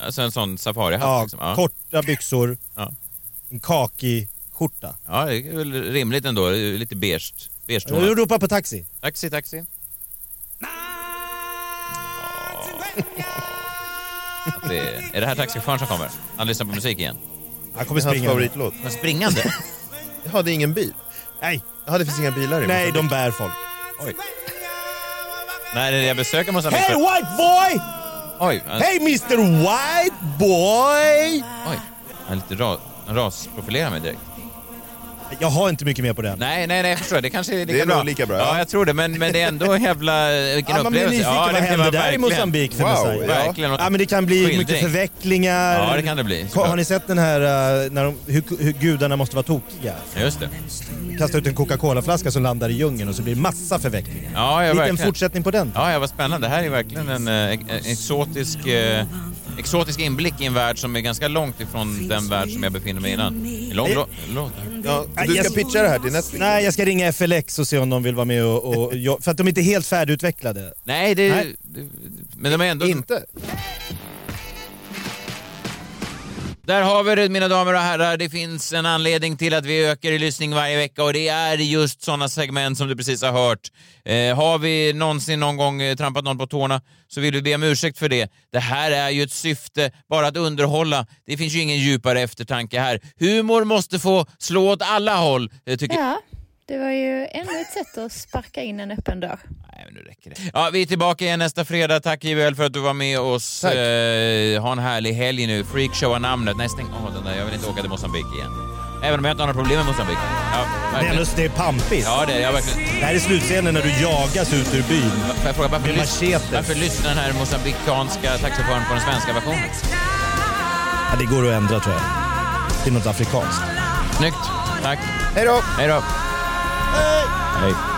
Alltså en sån safarihatt ja, liksom. Ja. korta byxor, Ja. en kaki-skjorta. ja, det är väl rimligt ändå. Det är Lite beige. beige Du ropar på taxi. Taxi, taxi. Att det är, är det här taxichauffören som kommer? Han lyssnar på musik igen. Han kommer Det är hans springa. favoritlåt. Men springande? Jaha, det är ingen bil? Nej, Jaha, det finns inga bilar i nej, de bär folk. Oj. Nej, det är jag besöker Mosambik Hey white boy! Oj, han, Hey Mr White boy! oj. Han är lite ra, rasprofilerar mig direkt. Jag har inte mycket mer på den. Nej, nej, nej, jag förstår. Det kanske är lika Det är bra. lika bra, Ja, ja. jag tror det. Men, men det är ändå jävla... Vilken Ja, man blir upplevelse. nyfiken, ja, vad det händer där i verkligen- Mosambik för Wow, Messiah? ja. Verkligen. Ja men det kan bli Skildring. mycket förvecklingar. Ja, det kan det bli. Ko- Har ni sett den här uh, när de, hur, hur gudarna måste vara tokiga? Just det. Kasta ut en Coca-Cola-flaska som landar i djungeln och så blir det massa förvecklingar. Ja, ja, Lite verkligen. en fortsättning på den. Ja, ja, vad spännande. Det här är verkligen en, eh, en exotisk, eh, exotisk inblick i en värld som är ganska långt ifrån den värld som jag befinner mig i innan. En Lång lå- låt. Ja, Nej, du ska jag- pitcha det här till Netflix. Nej, jag ska ringa FLX och se om de vill vara med och... och för att de är inte helt färdigutvecklade. Nej, det, Nej. det- men de är ändå... Inte? Där har vi det mina damer och herrar. Det finns en anledning till att vi ökar i lyssning varje vecka och det är just sådana segment som du precis har hört. Eh, har vi någonsin någon gång eh, trampat någon på tårna så vill vi be om ursäkt för det. Det här är ju ett syfte, bara att underhålla. Det finns ju ingen djupare eftertanke här. Humor måste få slå åt alla håll, eh, tycker Ja, det var ju ännu ett sätt att sparka in en öppen dörr. Nej, men nu räcker det. Ja, vi är tillbaka igen nästa fredag. Tack JBL för att du var med oss. Tack. Eh, ha en härlig helg nu. Freakshow är namnet. Nej, stäng av den där. Jag vill inte åka till Mosambik igen. Även om jag inte har några problem med Mosambik. Ja, verkligen. det är pampigt. Ja, det är jag verkligen. Det här är slutscenen när du jagas ut ur byn. Får jag fråga, varför, lys- varför lyssnar den här mosambikanska taxichauffören på den svenska versionen? Ja, det går att ändra tror jag. Till något afrikanskt. Snyggt. Tack. Hej då! Hej då. Hej. Ny